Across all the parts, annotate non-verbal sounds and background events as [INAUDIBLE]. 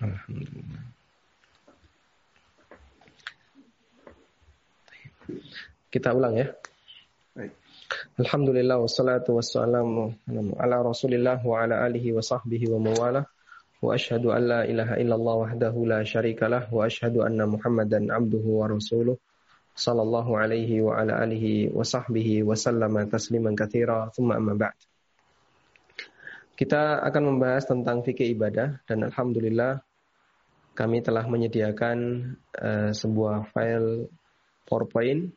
Alhamdulillah. Kita ulang ya. Baik. Alhamdulillah wassalatu wassalamu ala Rasulillah wa ala alihi wa sahbihi wa mawalah. Wa ashhadu an la ilaha illallah wahdahu la syarikalah wa ashhadu anna Muhammadan abduhu wa rasuluh sallallahu alaihi wa ala alihi wa sahbihi wa sallama tasliman katsira thumma amma ba'd. Kita akan membahas tentang fikih ibadah dan alhamdulillah kami telah menyediakan uh, sebuah file PowerPoint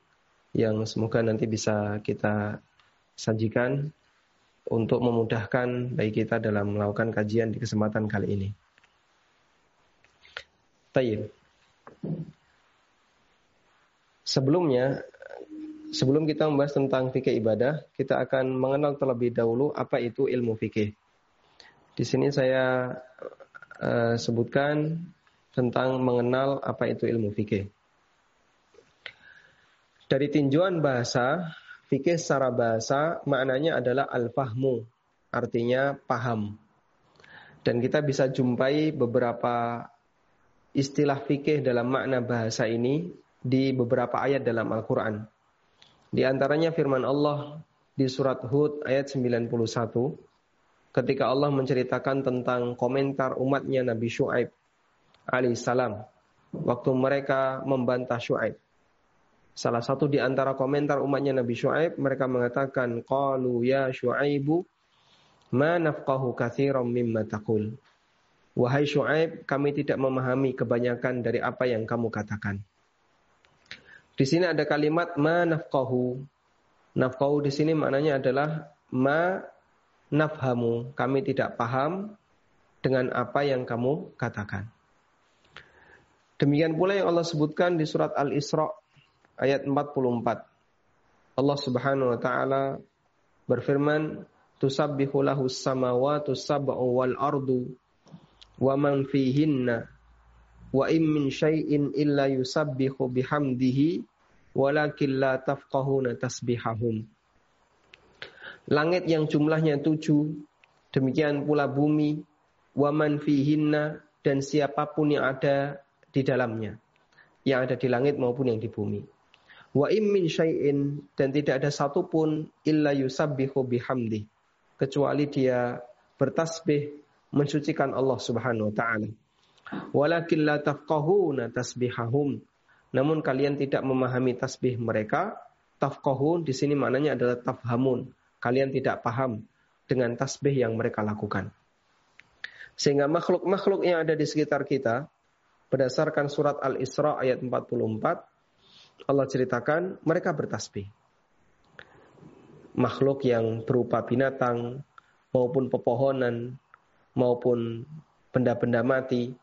yang semoga nanti bisa kita sajikan untuk memudahkan bagi kita dalam melakukan kajian di kesempatan kali ini. Tayyib. Sebelumnya, sebelum kita membahas tentang fikih ibadah, kita akan mengenal terlebih dahulu apa itu ilmu fikih. Di sini saya uh, sebutkan tentang mengenal apa itu ilmu fikih. Dari tinjauan bahasa, fikih secara bahasa maknanya adalah al-fahmu, artinya paham. Dan kita bisa jumpai beberapa istilah fikih dalam makna bahasa ini di beberapa ayat dalam Al-Quran. Di antaranya firman Allah di surat Hud ayat 91 ketika Allah menceritakan tentang komentar umatnya Nabi Shu'aib alaihissalam waktu mereka membantah Shu'aib. Salah satu di antara komentar umatnya Nabi Shu'aib, mereka mengatakan, Qalu ya Shu'aibu, ma nafqahu kathiram mimma taqul. Wahai Shu'aib, kami tidak memahami kebanyakan dari apa yang kamu katakan. Di sini ada kalimat ma nafqahu. Nafqahu di sini maknanya adalah ma nafhamu. Kami tidak paham dengan apa yang kamu katakan. Demikian pula yang Allah sebutkan di surat Al-Isra ayat 44. Allah Subhanahu wa taala berfirman, "Tusabbihu lahu samawati sab'u wal ardu wa man fihinna wa in min syai'in illa yusabbihu bihamdihi walakin la tafqahuna tasbihahum." Langit yang jumlahnya tujuh, demikian pula bumi, waman fihinna, dan siapa pun yang ada di dalamnya. Yang ada di langit maupun yang di bumi. Wa im min syai'in dan tidak ada satupun illa yusabbihu bihamdi kecuali dia bertasbih mensucikan Allah Subhanahu wa taala. Walakin la tafqahuna tasbihahum. Namun kalian tidak memahami tasbih mereka. Tafqahun di sini maknanya adalah tafhamun. Kalian tidak paham dengan tasbih yang mereka lakukan. Sehingga makhluk-makhluk yang ada di sekitar kita berdasarkan surat Al-Isra ayat 44 Allah ceritakan mereka bertasbih. Makhluk yang berupa binatang maupun pepohonan maupun benda-benda mati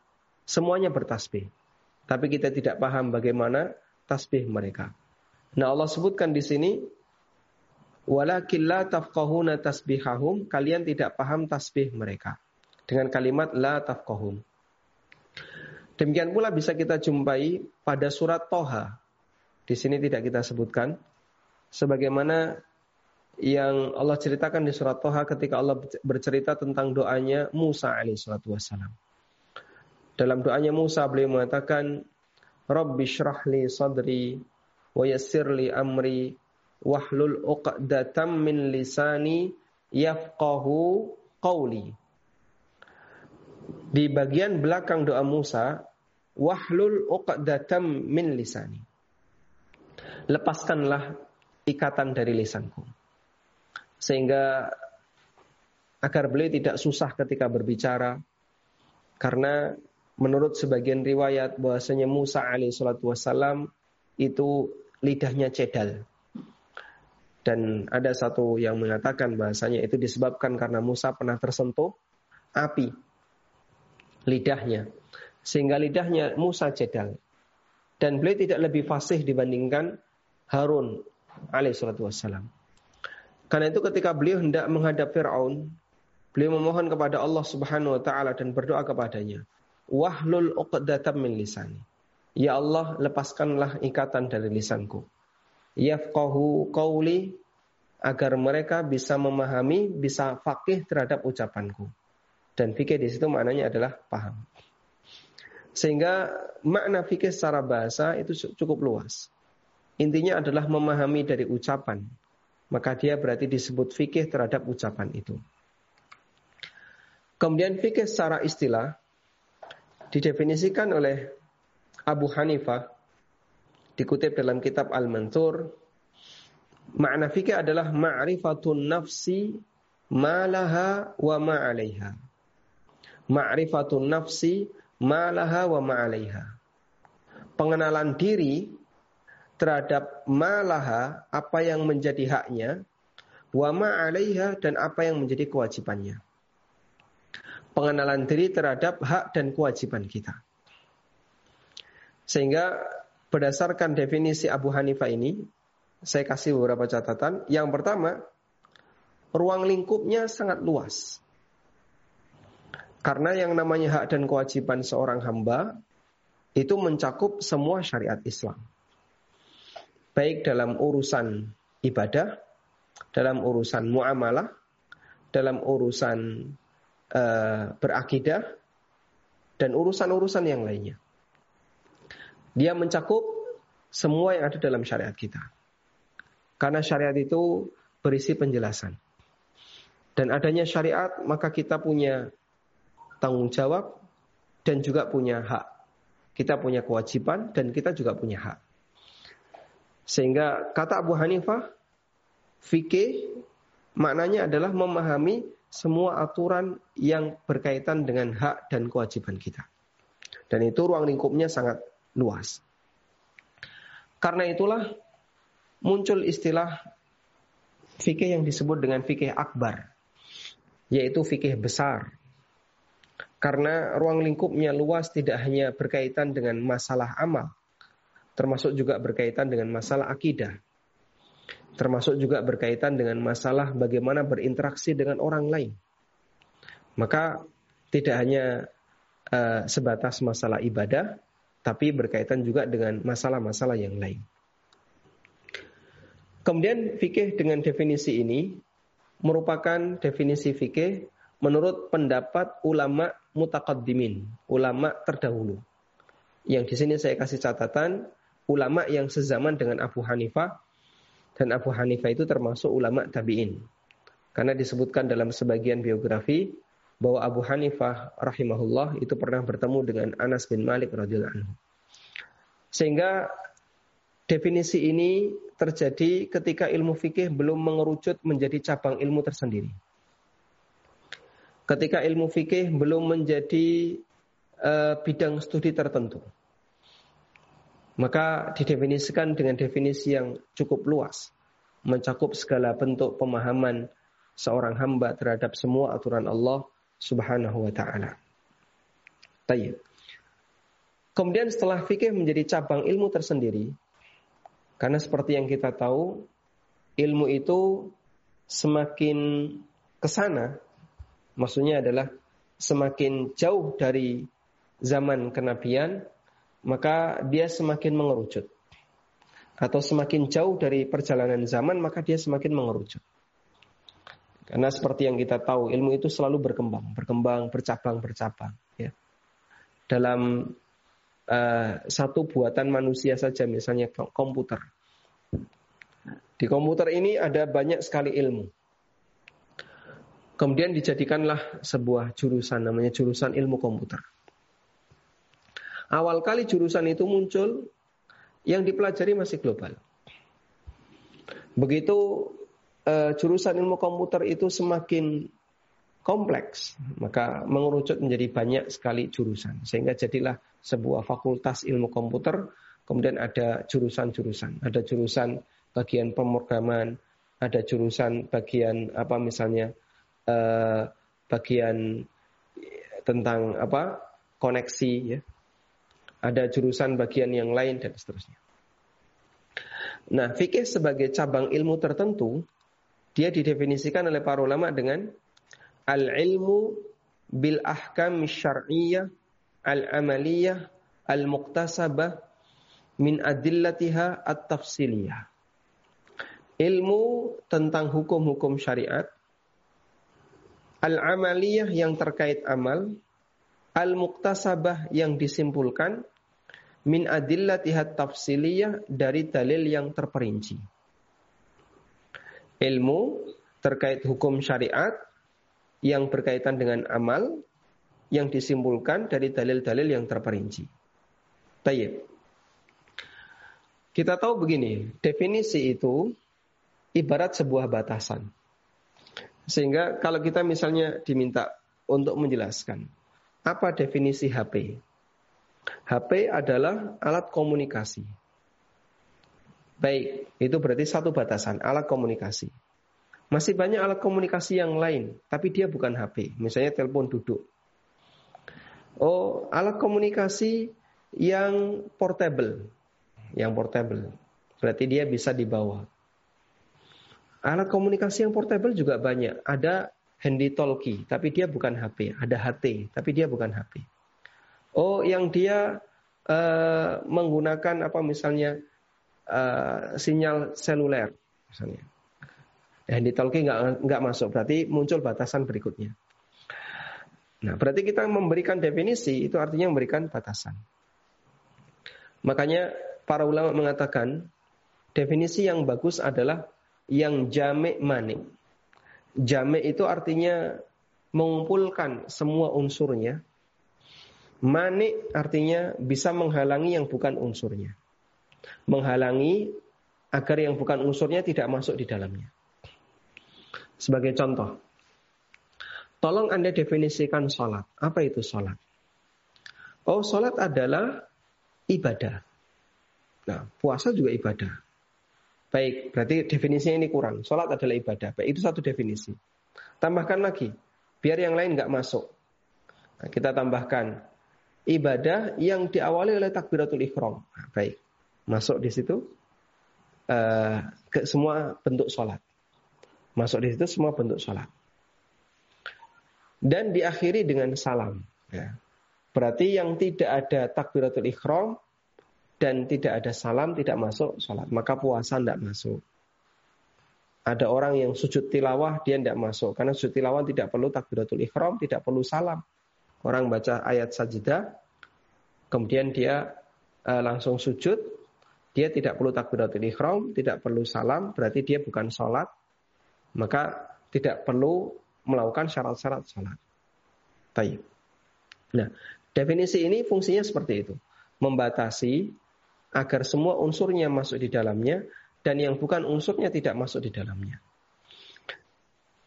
semuanya bertasbih. Tapi kita tidak paham bagaimana tasbih mereka. Nah Allah sebutkan di sini walakin la tafqahuna tasbihahum kalian tidak paham tasbih mereka dengan kalimat la tafqahum. Demikian pula bisa kita jumpai pada surat Toha di sini tidak kita sebutkan. Sebagaimana yang Allah ceritakan di surat Toha ketika Allah bercerita tentang doanya Musa alaihissalatu wassalam. Dalam doanya Musa beliau mengatakan, Rabbi syrahli sadri wa yassirli amri wahlul uqdatam min lisani yafqahu qawli. Di bagian belakang doa Musa, wahlul uqdatam min lisani lepaskanlah ikatan dari lisanku. Sehingga agar beliau tidak susah ketika berbicara karena menurut sebagian riwayat bahwasanya Musa alaihissalatu wassalam itu lidahnya cedal. Dan ada satu yang mengatakan bahasanya itu disebabkan karena Musa pernah tersentuh api lidahnya. Sehingga lidahnya Musa cedal. Dan beliau tidak lebih fasih dibandingkan Harun alaihissalatu wassalam. Karena itu ketika beliau hendak menghadap Fir'aun, beliau memohon kepada Allah subhanahu wa ta'ala dan berdoa kepadanya. Wahlul uqdatam min lisani. Ya Allah, lepaskanlah ikatan dari lisanku. Yafqahu qawli agar mereka bisa memahami, bisa fakih terhadap ucapanku. Dan fikih di situ maknanya adalah paham. Sehingga makna fikih secara bahasa itu cukup luas. Intinya adalah memahami dari ucapan. Maka dia berarti disebut fikih terhadap ucapan itu. Kemudian fikih secara istilah didefinisikan oleh Abu Hanifah dikutip dalam kitab Al-Mansur makna fikih adalah ma'rifatun nafsi malaha wa ma'alaiha ma'rifatun nafsi malaha wa ma'alaiha pengenalan diri terhadap malaha apa yang menjadi haknya wa ma'alaiha dan apa yang menjadi kewajibannya pengenalan diri terhadap hak dan kewajiban kita. Sehingga berdasarkan definisi Abu Hanifah ini, saya kasih beberapa catatan. Yang pertama, ruang lingkupnya sangat luas. Karena yang namanya hak dan kewajiban seorang hamba itu mencakup semua syariat Islam. Baik dalam urusan ibadah, dalam urusan muamalah, dalam urusan uh, berakidah dan urusan-urusan yang lainnya. Dia mencakup semua yang ada dalam syariat kita. Karena syariat itu berisi penjelasan. Dan adanya syariat, maka kita punya tanggung jawab dan juga punya hak. Kita punya kewajiban dan kita juga punya hak. Sehingga kata Abu Hanifah, fikih maknanya adalah memahami semua aturan yang berkaitan dengan hak dan kewajiban kita. Dan itu ruang lingkupnya sangat luas. Karena itulah muncul istilah fikih yang disebut dengan fikih akbar, yaitu fikih besar. Karena ruang lingkupnya luas tidak hanya berkaitan dengan masalah amal, termasuk juga berkaitan dengan masalah akidah, termasuk juga berkaitan dengan masalah bagaimana berinteraksi dengan orang lain. Maka tidak hanya uh, sebatas masalah ibadah, tapi berkaitan juga dengan masalah-masalah yang lain. Kemudian fikih dengan definisi ini merupakan definisi fikih menurut pendapat ulama mutakaddimin, ulama terdahulu. Yang di sini saya kasih catatan ulama yang sezaman dengan Abu Hanifah dan Abu Hanifah itu termasuk ulama tabi'in. Karena disebutkan dalam sebagian biografi bahwa Abu Hanifah rahimahullah itu pernah bertemu dengan Anas bin Malik radhiyallahu anhu. Sehingga definisi ini terjadi ketika ilmu fikih belum mengerucut menjadi cabang ilmu tersendiri. Ketika ilmu fikih belum menjadi uh, bidang studi tertentu. Maka didefinisikan dengan definisi yang cukup luas. Mencakup segala bentuk pemahaman seorang hamba terhadap semua aturan Allah subhanahu wa ta'ala. Tayyip. Kemudian setelah fikih menjadi cabang ilmu tersendiri, karena seperti yang kita tahu, ilmu itu semakin ke sana, maksudnya adalah semakin jauh dari zaman kenabian, maka dia semakin mengerucut. Atau semakin jauh dari perjalanan zaman, maka dia semakin mengerucut. Karena seperti yang kita tahu, ilmu itu selalu berkembang, berkembang, bercabang, bercabang. Ya. Dalam uh, satu buatan manusia saja, misalnya komputer. Di komputer ini ada banyak sekali ilmu. Kemudian dijadikanlah sebuah jurusan, namanya jurusan ilmu komputer. Awal kali jurusan itu muncul, yang dipelajari masih global. Begitu uh, jurusan ilmu komputer itu semakin kompleks, maka mengerucut menjadi banyak sekali jurusan. Sehingga jadilah sebuah fakultas ilmu komputer, kemudian ada jurusan-jurusan. Ada jurusan bagian pemrograman, ada jurusan bagian apa misalnya uh, bagian tentang apa koneksi ya ada jurusan bagian yang lain dan seterusnya. Nah, fikih sebagai cabang ilmu tertentu, dia didefinisikan oleh para ulama dengan al-ilmu bil ahkam syar'iyyah al-amaliyah al-muqtasabah min adillatiha at-tafsiliyah. Ilmu tentang hukum-hukum syariat al-amaliyah yang terkait amal al-muktasabah yang disimpulkan min adillatihat tafsiliyah dari dalil yang terperinci. Ilmu terkait hukum syariat yang berkaitan dengan amal yang disimpulkan dari dalil-dalil yang terperinci. Tayyib. Kita tahu begini, definisi itu ibarat sebuah batasan. Sehingga kalau kita misalnya diminta untuk menjelaskan apa definisi HP? HP adalah alat komunikasi. Baik, itu berarti satu batasan, alat komunikasi. Masih banyak alat komunikasi yang lain, tapi dia bukan HP. Misalnya telepon duduk. Oh, alat komunikasi yang portable. Yang portable. Berarti dia bisa dibawa. Alat komunikasi yang portable juga banyak. Ada handy talkie, tapi dia bukan HP. Ada HT, tapi dia bukan HP. Oh, yang dia uh, menggunakan apa misalnya uh, sinyal seluler, misalnya. Handy talkie nggak nggak masuk, berarti muncul batasan berikutnya. Nah, berarti kita memberikan definisi itu artinya memberikan batasan. Makanya para ulama mengatakan definisi yang bagus adalah yang jamek manik. Jamek itu artinya mengumpulkan semua unsurnya. Manik artinya bisa menghalangi yang bukan unsurnya. Menghalangi agar yang bukan unsurnya tidak masuk di dalamnya. Sebagai contoh, tolong Anda definisikan sholat. Apa itu sholat? Oh, sholat adalah ibadah. Nah, puasa juga ibadah. Baik, berarti definisinya ini kurang. Sholat adalah ibadah. Baik, itu satu definisi. Tambahkan lagi, biar yang lain nggak masuk. Nah, kita tambahkan ibadah yang diawali oleh takbiratul ikhram. Nah, baik, masuk di situ uh, ke semua bentuk sholat. Masuk di situ semua bentuk sholat. Dan diakhiri dengan salam. Ya. Berarti yang tidak ada takbiratul ikhram dan tidak ada salam tidak masuk sholat. Maka puasa tidak masuk. Ada orang yang sujud tilawah dia tidak masuk. Karena sujud tilawah tidak perlu takbiratul ikhram tidak perlu salam. Orang baca ayat sajadah kemudian dia uh, langsung sujud. Dia tidak perlu takbiratul ikhram tidak perlu salam berarti dia bukan sholat. Maka tidak perlu melakukan syarat-syarat sholat. Nah, definisi ini fungsinya seperti itu. Membatasi agar semua unsurnya masuk di dalamnya dan yang bukan unsurnya tidak masuk di dalamnya.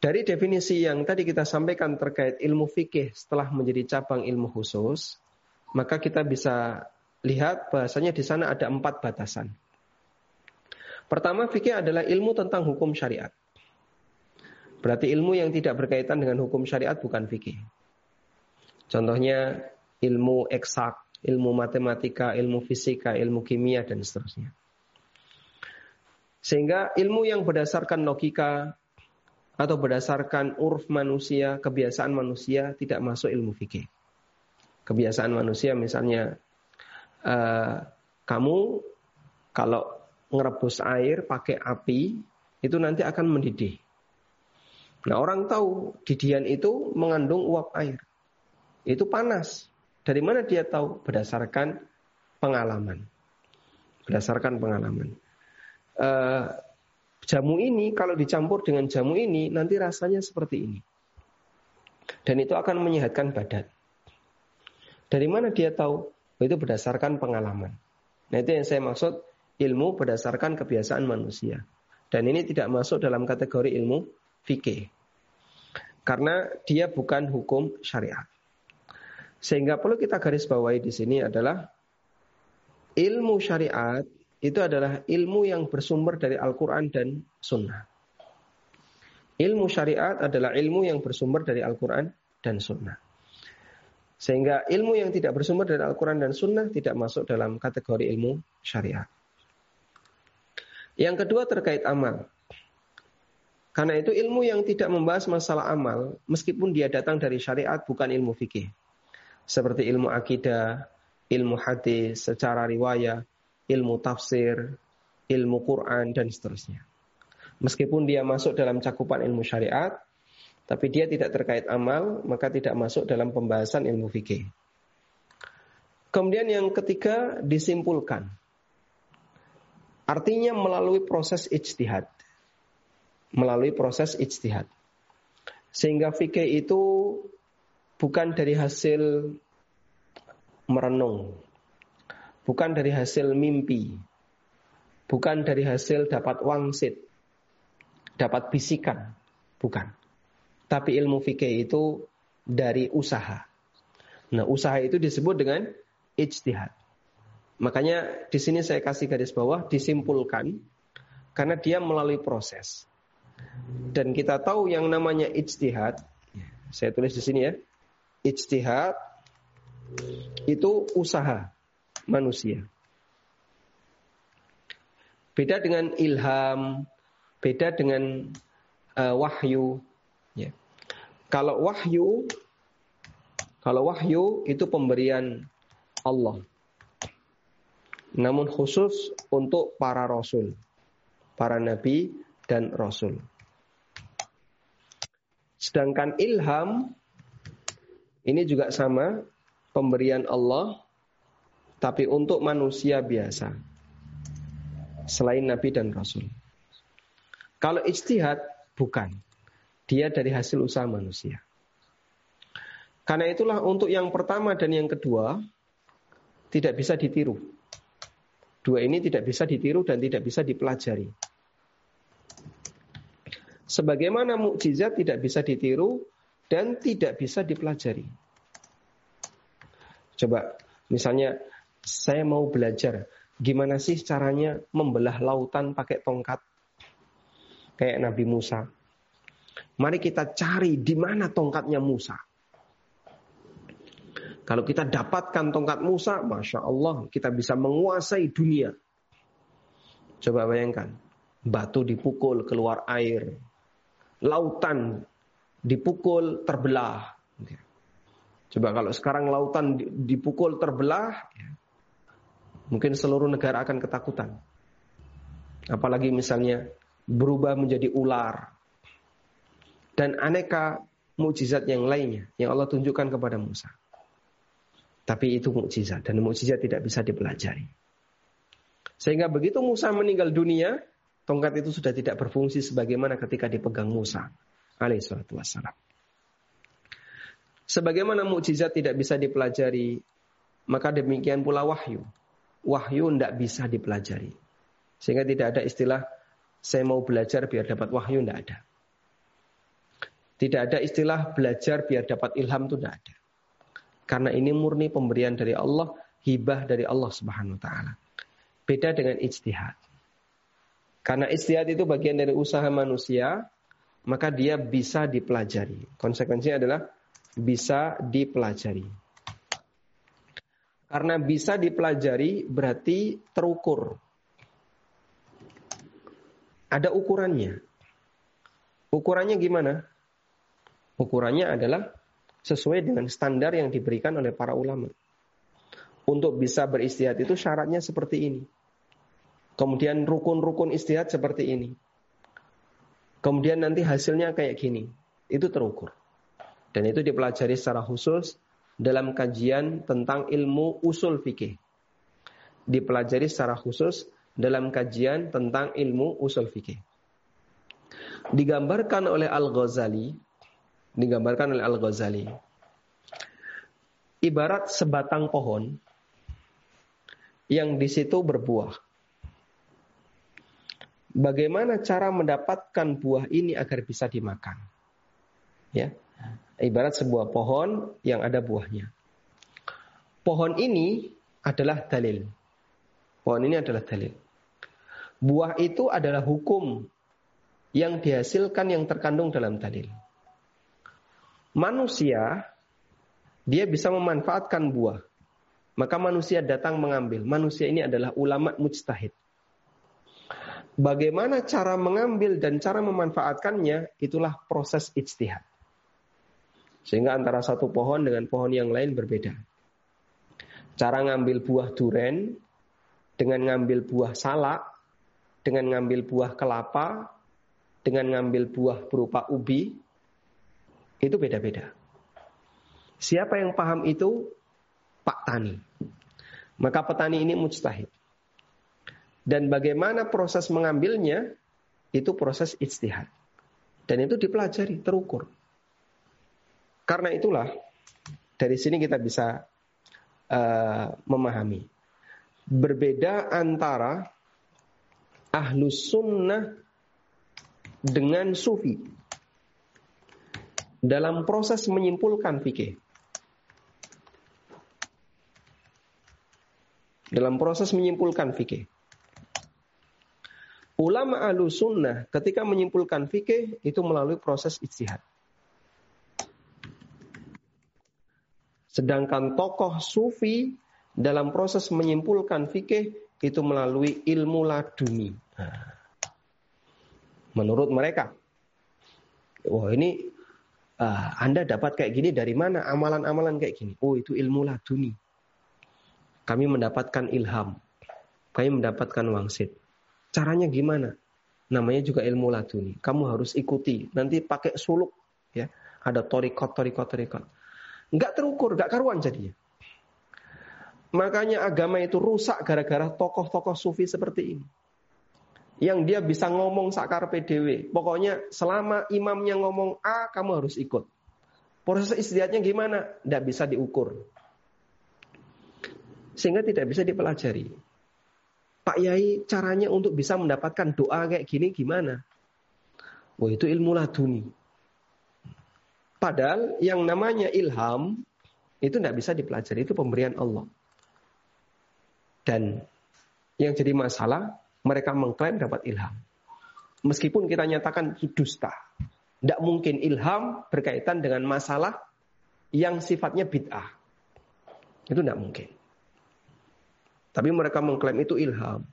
Dari definisi yang tadi kita sampaikan terkait ilmu fikih setelah menjadi cabang ilmu khusus, maka kita bisa lihat bahasanya di sana ada empat batasan. Pertama, fikih adalah ilmu tentang hukum syariat. Berarti ilmu yang tidak berkaitan dengan hukum syariat bukan fikih. Contohnya ilmu eksak, ilmu matematika, ilmu fisika, ilmu kimia, dan seterusnya. Sehingga ilmu yang berdasarkan logika atau berdasarkan urf manusia, kebiasaan manusia tidak masuk ilmu fikih. Kebiasaan manusia misalnya uh, kamu kalau ngerebus air pakai api itu nanti akan mendidih. Nah orang tahu didian itu mengandung uap air. Itu panas. Dari mana dia tahu? Berdasarkan pengalaman. Berdasarkan pengalaman. Uh, jamu ini kalau dicampur dengan jamu ini nanti rasanya seperti ini. Dan itu akan menyehatkan badan. Dari mana dia tahu? Itu berdasarkan pengalaman. Nah itu yang saya maksud ilmu berdasarkan kebiasaan manusia. Dan ini tidak masuk dalam kategori ilmu fikih. Karena dia bukan hukum syariat. Sehingga perlu kita garis bawahi di sini adalah ilmu syariat itu adalah ilmu yang bersumber dari Al-Quran dan Sunnah. Ilmu syariat adalah ilmu yang bersumber dari Al-Quran dan Sunnah. Sehingga ilmu yang tidak bersumber dari Al-Quran dan Sunnah tidak masuk dalam kategori ilmu syariat. Yang kedua terkait amal. Karena itu ilmu yang tidak membahas masalah amal, meskipun dia datang dari syariat bukan ilmu fikih seperti ilmu akidah, ilmu hadis secara riwayat, ilmu tafsir, ilmu Quran dan seterusnya. Meskipun dia masuk dalam cakupan ilmu syariat, tapi dia tidak terkait amal, maka tidak masuk dalam pembahasan ilmu fikih. Kemudian yang ketiga disimpulkan. Artinya melalui proses ijtihad. Melalui proses ijtihad. Sehingga fikih itu bukan dari hasil merenung. Bukan dari hasil mimpi. Bukan dari hasil dapat wangsit. Dapat bisikan. Bukan. Tapi ilmu fikih itu dari usaha. Nah, usaha itu disebut dengan ijtihad. Makanya di sini saya kasih garis bawah disimpulkan karena dia melalui proses. Dan kita tahu yang namanya ijtihad, saya tulis di sini ya. Ijtihad itu usaha manusia. Beda dengan ilham, beda dengan uh, wahyu. Ya. Kalau wahyu, kalau wahyu itu pemberian Allah. Namun khusus untuk para rasul, para nabi dan rasul. Sedangkan ilham ini juga sama pemberian Allah tapi untuk manusia biasa selain nabi dan rasul. Kalau ijtihad bukan. Dia dari hasil usaha manusia. Karena itulah untuk yang pertama dan yang kedua tidak bisa ditiru. Dua ini tidak bisa ditiru dan tidak bisa dipelajari. Sebagaimana mukjizat tidak bisa ditiru dan tidak bisa dipelajari. Coba misalnya saya mau belajar gimana sih caranya membelah lautan pakai tongkat kayak Nabi Musa. Mari kita cari di mana tongkatnya Musa. Kalau kita dapatkan tongkat Musa, masya Allah, kita bisa menguasai dunia. Coba bayangkan, batu dipukul keluar air, lautan dipukul terbelah. Coba kalau sekarang lautan dipukul terbelah, ya, mungkin seluruh negara akan ketakutan. Apalagi misalnya berubah menjadi ular dan aneka mukjizat yang lainnya yang Allah tunjukkan kepada Musa. Tapi itu mukjizat dan mukjizat tidak bisa dipelajari. Sehingga begitu Musa meninggal dunia, tongkat itu sudah tidak berfungsi sebagaimana ketika dipegang Musa alaihissalatu wassalam. Sebagaimana mukjizat tidak bisa dipelajari, maka demikian pula wahyu. Wahyu tidak bisa dipelajari. Sehingga tidak ada istilah saya mau belajar biar dapat wahyu, tidak ada. Tidak ada istilah belajar biar dapat ilham itu tidak ada. Karena ini murni pemberian dari Allah, hibah dari Allah Subhanahu wa taala. Beda dengan ijtihad. Karena ijtihad itu bagian dari usaha manusia, maka dia bisa dipelajari. Konsekuensinya adalah bisa dipelajari. Karena bisa dipelajari berarti terukur. Ada ukurannya. Ukurannya gimana? Ukurannya adalah sesuai dengan standar yang diberikan oleh para ulama. Untuk bisa beristihad itu syaratnya seperti ini. Kemudian rukun-rukun istihad seperti ini. Kemudian nanti hasilnya kayak gini. Itu terukur. Dan itu dipelajari secara khusus dalam kajian tentang ilmu usul fikih. Dipelajari secara khusus dalam kajian tentang ilmu usul fikih. Digambarkan oleh Al-Ghazali digambarkan oleh Al-Ghazali. Ibarat sebatang pohon yang di situ berbuah. Bagaimana cara mendapatkan buah ini agar bisa dimakan? Ya. Ibarat sebuah pohon yang ada buahnya. Pohon ini adalah dalil. Pohon ini adalah dalil. Buah itu adalah hukum yang dihasilkan yang terkandung dalam dalil manusia dia bisa memanfaatkan buah. Maka manusia datang mengambil. Manusia ini adalah ulama mujtahid. Bagaimana cara mengambil dan cara memanfaatkannya itulah proses ijtihad. Sehingga antara satu pohon dengan pohon yang lain berbeda. Cara ngambil buah duren dengan ngambil buah salak, dengan ngambil buah kelapa, dengan ngambil buah berupa ubi, Itu beda-beda. Siapa yang paham itu? Pak Tani. Maka petani ini mujtahid. Dan bagaimana proses mengambilnya? Itu proses ijtihad. Dan itu dipelajari, terukur. Karena itulah dari sini kita bisa uh, memahami berbeda antara ahlus sunnah dengan sufi dalam proses menyimpulkan fikih. Dalam proses menyimpulkan fikih. Ulama ahlu sunnah ketika menyimpulkan fikih itu melalui proses ijtihad. Sedangkan tokoh sufi dalam proses menyimpulkan fikih itu melalui ilmu laduni. Menurut mereka, wah ini uh, Anda dapat kayak gini dari mana? Amalan-amalan kayak gini. Oh itu ilmu laduni. Kami mendapatkan ilham. Kami mendapatkan wangsit. Caranya gimana? Namanya juga ilmu laduni. Kamu harus ikuti. Nanti pakai suluk. ya Ada torikot, torikot, torikot. Nggak terukur, nggak karuan jadinya. Makanya agama itu rusak gara-gara tokoh-tokoh sufi seperti ini. Yang dia bisa ngomong sakar PDW. Pokoknya selama imamnya ngomong A, kamu harus ikut. Proses istihadnya gimana? Tidak bisa diukur. Sehingga tidak bisa dipelajari. Pak Yai caranya untuk bisa mendapatkan doa kayak gini gimana? Wah itu ilmu laduni. Padahal yang namanya ilham itu tidak bisa dipelajari, itu pemberian Allah. Dan yang jadi masalah, mereka mengklaim dapat ilham. Meskipun kita nyatakan itu dusta. Tidak mungkin ilham berkaitan dengan masalah yang sifatnya bid'ah. Itu tidak mungkin. Tapi mereka mengklaim itu ilham.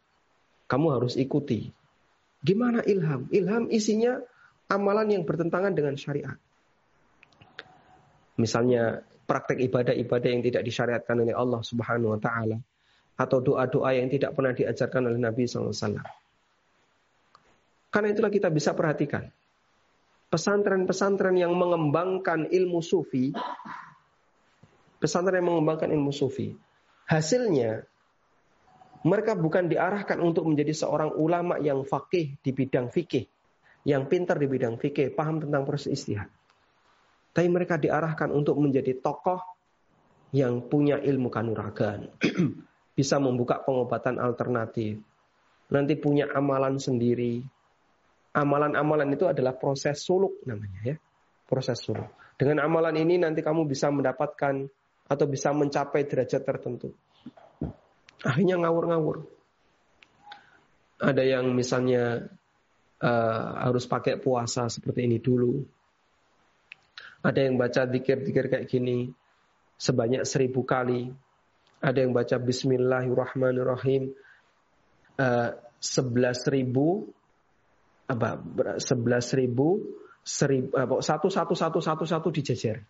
Kamu harus ikuti. Gimana ilham? Ilham isinya amalan yang bertentangan dengan syariat. Misalnya praktek ibadah-ibadah yang tidak disyariatkan oleh Allah Subhanahu wa taala atau doa-doa yang tidak pernah diajarkan oleh Nabi SAW. Karena itulah kita bisa perhatikan pesantren-pesantren yang mengembangkan ilmu sufi, pesantren yang mengembangkan ilmu sufi, hasilnya mereka bukan diarahkan untuk menjadi seorang ulama yang fakih di bidang fikih, yang pintar di bidang fikih, paham tentang proses istihad. Tapi mereka diarahkan untuk menjadi tokoh yang punya ilmu kanuragan. [CLEARS THROAT] Bisa membuka pengobatan alternatif. Nanti punya amalan sendiri. Amalan-amalan itu adalah proses suluk namanya ya. Proses suluk. Dengan amalan ini nanti kamu bisa mendapatkan atau bisa mencapai derajat tertentu. Akhirnya ngawur-ngawur. Ada yang misalnya uh, harus pakai puasa seperti ini dulu ada yang baca dikir-dikir kayak gini sebanyak seribu kali. Ada yang baca Bismillahirrahmanirrahim uh, sebelas ribu apa sebelas ribu seribu satu satu satu satu satu dijejer.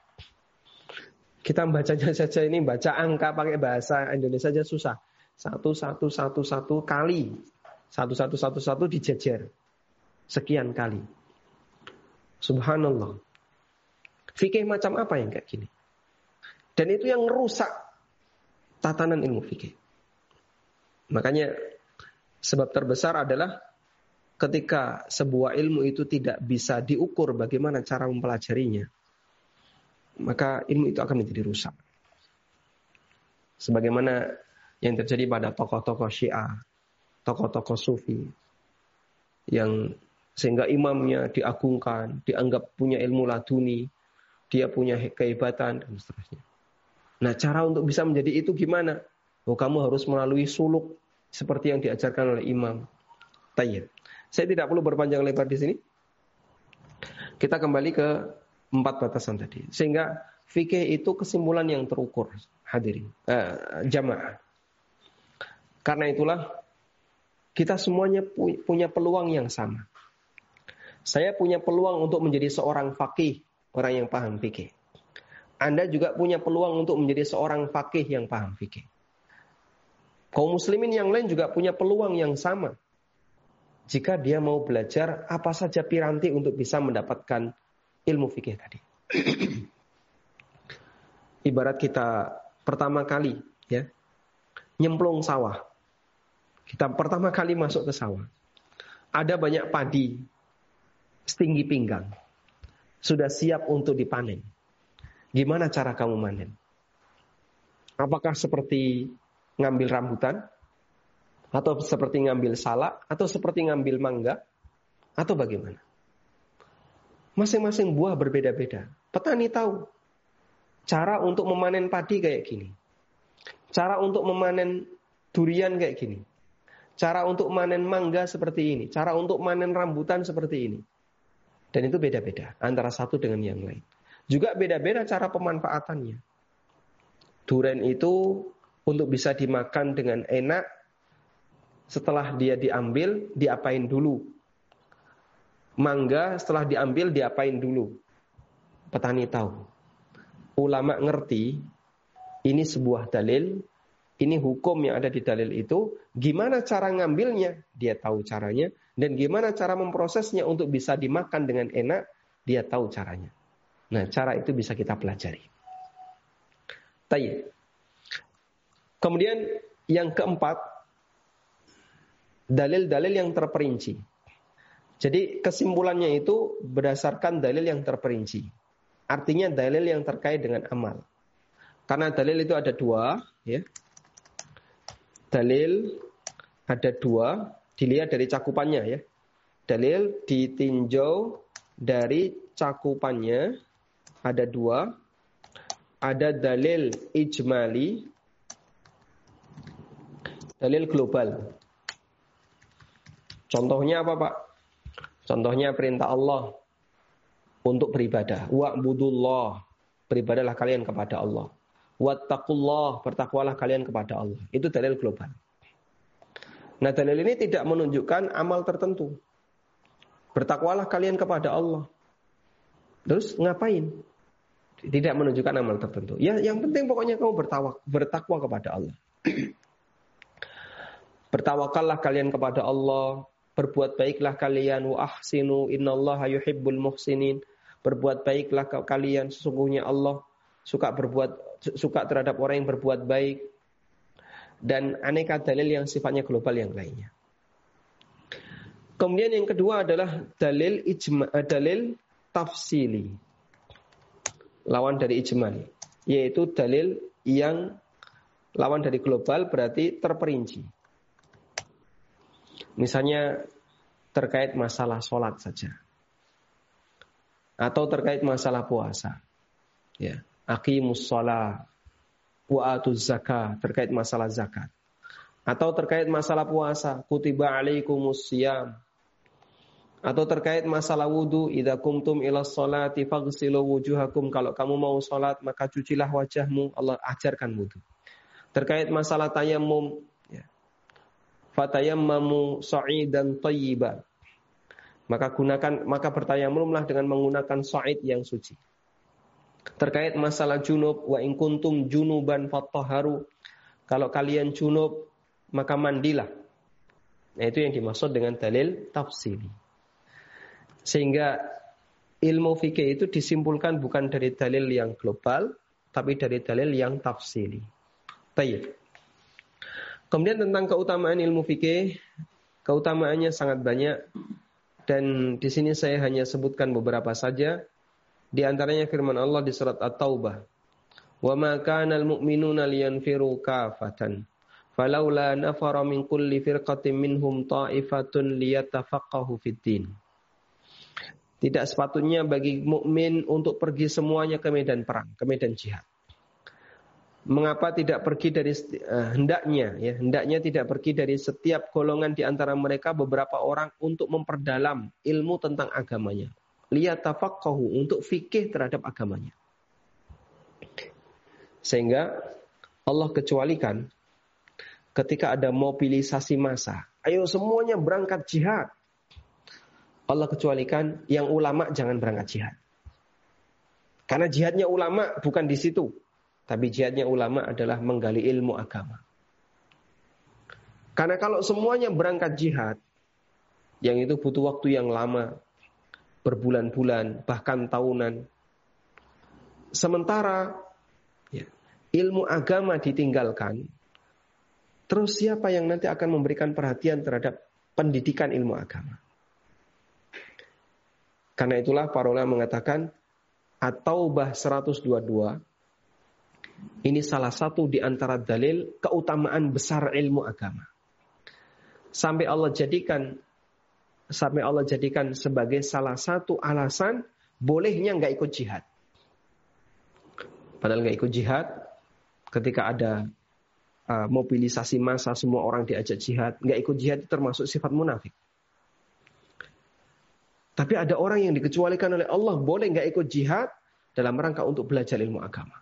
Kita bacanya saja ini baca angka pakai bahasa Indonesia saja susah. Satu satu satu satu kali satu satu satu satu dijejer sekian kali. Subhanallah. Fikih macam apa yang kayak gini? Dan itu yang rusak tatanan ilmu fikih. Makanya sebab terbesar adalah ketika sebuah ilmu itu tidak bisa diukur bagaimana cara mempelajarinya, maka ilmu itu akan menjadi rusak. Sebagaimana yang terjadi pada tokoh-tokoh Syiah, tokoh-tokoh Sufi, yang sehingga imamnya diagungkan, dianggap punya ilmu laduni, dia punya kehebatan dan seterusnya. Nah, cara untuk bisa menjadi itu gimana? Oh, kamu harus melalui suluk seperti yang diajarkan oleh imam. Tayyib. Saya tidak perlu berpanjang lebar di sini. Kita kembali ke empat batasan tadi. Sehingga fikih itu kesimpulan yang terukur. Hadirin. Eh, jamaah. Karena itulah kita semuanya punya peluang yang sama. Saya punya peluang untuk menjadi seorang fakih orang yang paham fikih. Anda juga punya peluang untuk menjadi seorang fakih yang paham fikih. Kaum muslimin yang lain juga punya peluang yang sama. Jika dia mau belajar apa saja piranti untuk bisa mendapatkan ilmu fikih tadi. Ibarat kita pertama kali ya nyemplung sawah. Kita pertama kali masuk ke sawah. Ada banyak padi setinggi pinggang. Sudah siap untuk dipanen. Gimana cara kamu manen? Apakah seperti ngambil rambutan? Atau seperti ngambil salak? Atau seperti ngambil mangga? Atau bagaimana? Masing-masing buah berbeda-beda. Petani tahu cara untuk memanen padi kayak gini. Cara untuk memanen durian kayak gini. Cara untuk manen mangga seperti ini. Cara untuk manen rambutan seperti ini. Dan itu beda-beda antara satu dengan yang lain. Juga beda-beda cara pemanfaatannya. Durian itu untuk bisa dimakan dengan enak setelah dia diambil, diapain dulu. Mangga setelah diambil, diapain dulu. Petani tahu. Ulama ngerti, ini sebuah dalil, ini hukum yang ada di dalil itu. Gimana cara ngambilnya? Dia tahu caranya. Dan gimana cara memprosesnya untuk bisa dimakan dengan enak? Dia tahu caranya. Nah, cara itu bisa kita pelajari. Tayyip. Kemudian yang keempat, dalil-dalil yang terperinci. Jadi kesimpulannya itu berdasarkan dalil yang terperinci. Artinya dalil yang terkait dengan amal. Karena dalil itu ada dua, ya. Dalil ada dua, dilihat dari cakupannya ya. Dalil ditinjau dari cakupannya ada dua. Ada dalil ijmali, dalil global. Contohnya apa Pak? Contohnya perintah Allah untuk beribadah. Wa'budullah. Beribadahlah kalian kepada Allah. Wattaqullah. Bertakwalah kalian kepada Allah. Itu dalil global. Nah dalil ini tidak menunjukkan amal tertentu. Bertakwalah kalian kepada Allah. Terus ngapain? Tidak menunjukkan amal tertentu. Ya, yang penting pokoknya kamu bertawa, bertakwa kepada Allah. [CLEARS THROAT] Bertawakallah kalian kepada Allah, Berbuat baiklah kalian wa ahsinu innallaha yuhibbul muhsinin. Berbuat baiklah kalian sesungguhnya Allah suka berbuat suka terhadap orang yang berbuat baik dan aneka dalil yang sifatnya global yang lainnya. Kemudian yang kedua adalah dalil ijma, eh, dalil tafsili. Lawan dari ijmali, yaitu dalil yang lawan dari global berarti terperinci. Misalnya terkait masalah sholat saja. Atau terkait masalah puasa. Ya. Aqimus sholat. Wa'atuz zakah. Terkait masalah zakat. Atau terkait masalah puasa. Kutiba alaikumus siyam. Atau terkait masalah wudhu. Idha kumtum ila sholati faghsilu wujuhakum. Kalau kamu mau sholat maka cucilah wajahmu. Allah ajarkan wudhu. Terkait masalah tayamum fatayammamu sa'idan thayyiba. Maka gunakan maka bertayamumlah dengan menggunakan sa'id yang suci. Terkait masalah junub wa in kuntum junuban fatahharu. Kalau kalian junub maka mandilah. Nah, itu yang dimaksud dengan dalil tafsili. Sehingga ilmu fikih itu disimpulkan bukan dari dalil yang global, tapi dari dalil yang tafsili. Baik. Kemudian tentang keutamaan ilmu fikih, keutamaannya sangat banyak dan di sini saya hanya sebutkan beberapa saja. Di antaranya firman Allah di surat At-Taubah. "Wa ma kana al-mu'minuna liyanfiru kafatan, falaula nafara min kulli firqatin minhum ta'ifatun liyatafaqahu fid din." Tidak sepatutnya bagi mukmin untuk pergi semuanya ke medan perang, ke medan jihad mengapa tidak pergi dari uh, hendaknya ya hendaknya tidak pergi dari setiap golongan di antara mereka beberapa orang untuk memperdalam ilmu tentang agamanya lihat tafaqahu untuk fikih terhadap agamanya. Sehingga Allah kecualikan ketika ada mobilisasi massa ayo semuanya berangkat jihad. Allah kecualikan yang ulama jangan berangkat jihad. Karena jihadnya ulama bukan di situ tapi jihadnya ulama adalah menggali ilmu agama. Karena kalau semuanya berangkat jihad, yang itu butuh waktu yang lama, berbulan-bulan, bahkan tahunan. Sementara ya, ilmu agama ditinggalkan, terus siapa yang nanti akan memberikan perhatian terhadap pendidikan ilmu agama? Karena itulah para ulama mengatakan At-Taubah 122 ini salah satu di antara dalil keutamaan besar ilmu agama. Sampai Allah jadikan sampai Allah jadikan sebagai salah satu alasan bolehnya nggak ikut jihad. Padahal nggak ikut jihad, ketika ada uh, mobilisasi massa semua orang diajak jihad, nggak ikut jihad termasuk sifat munafik. Tapi ada orang yang dikecualikan oleh Allah boleh nggak ikut jihad dalam rangka untuk belajar ilmu agama.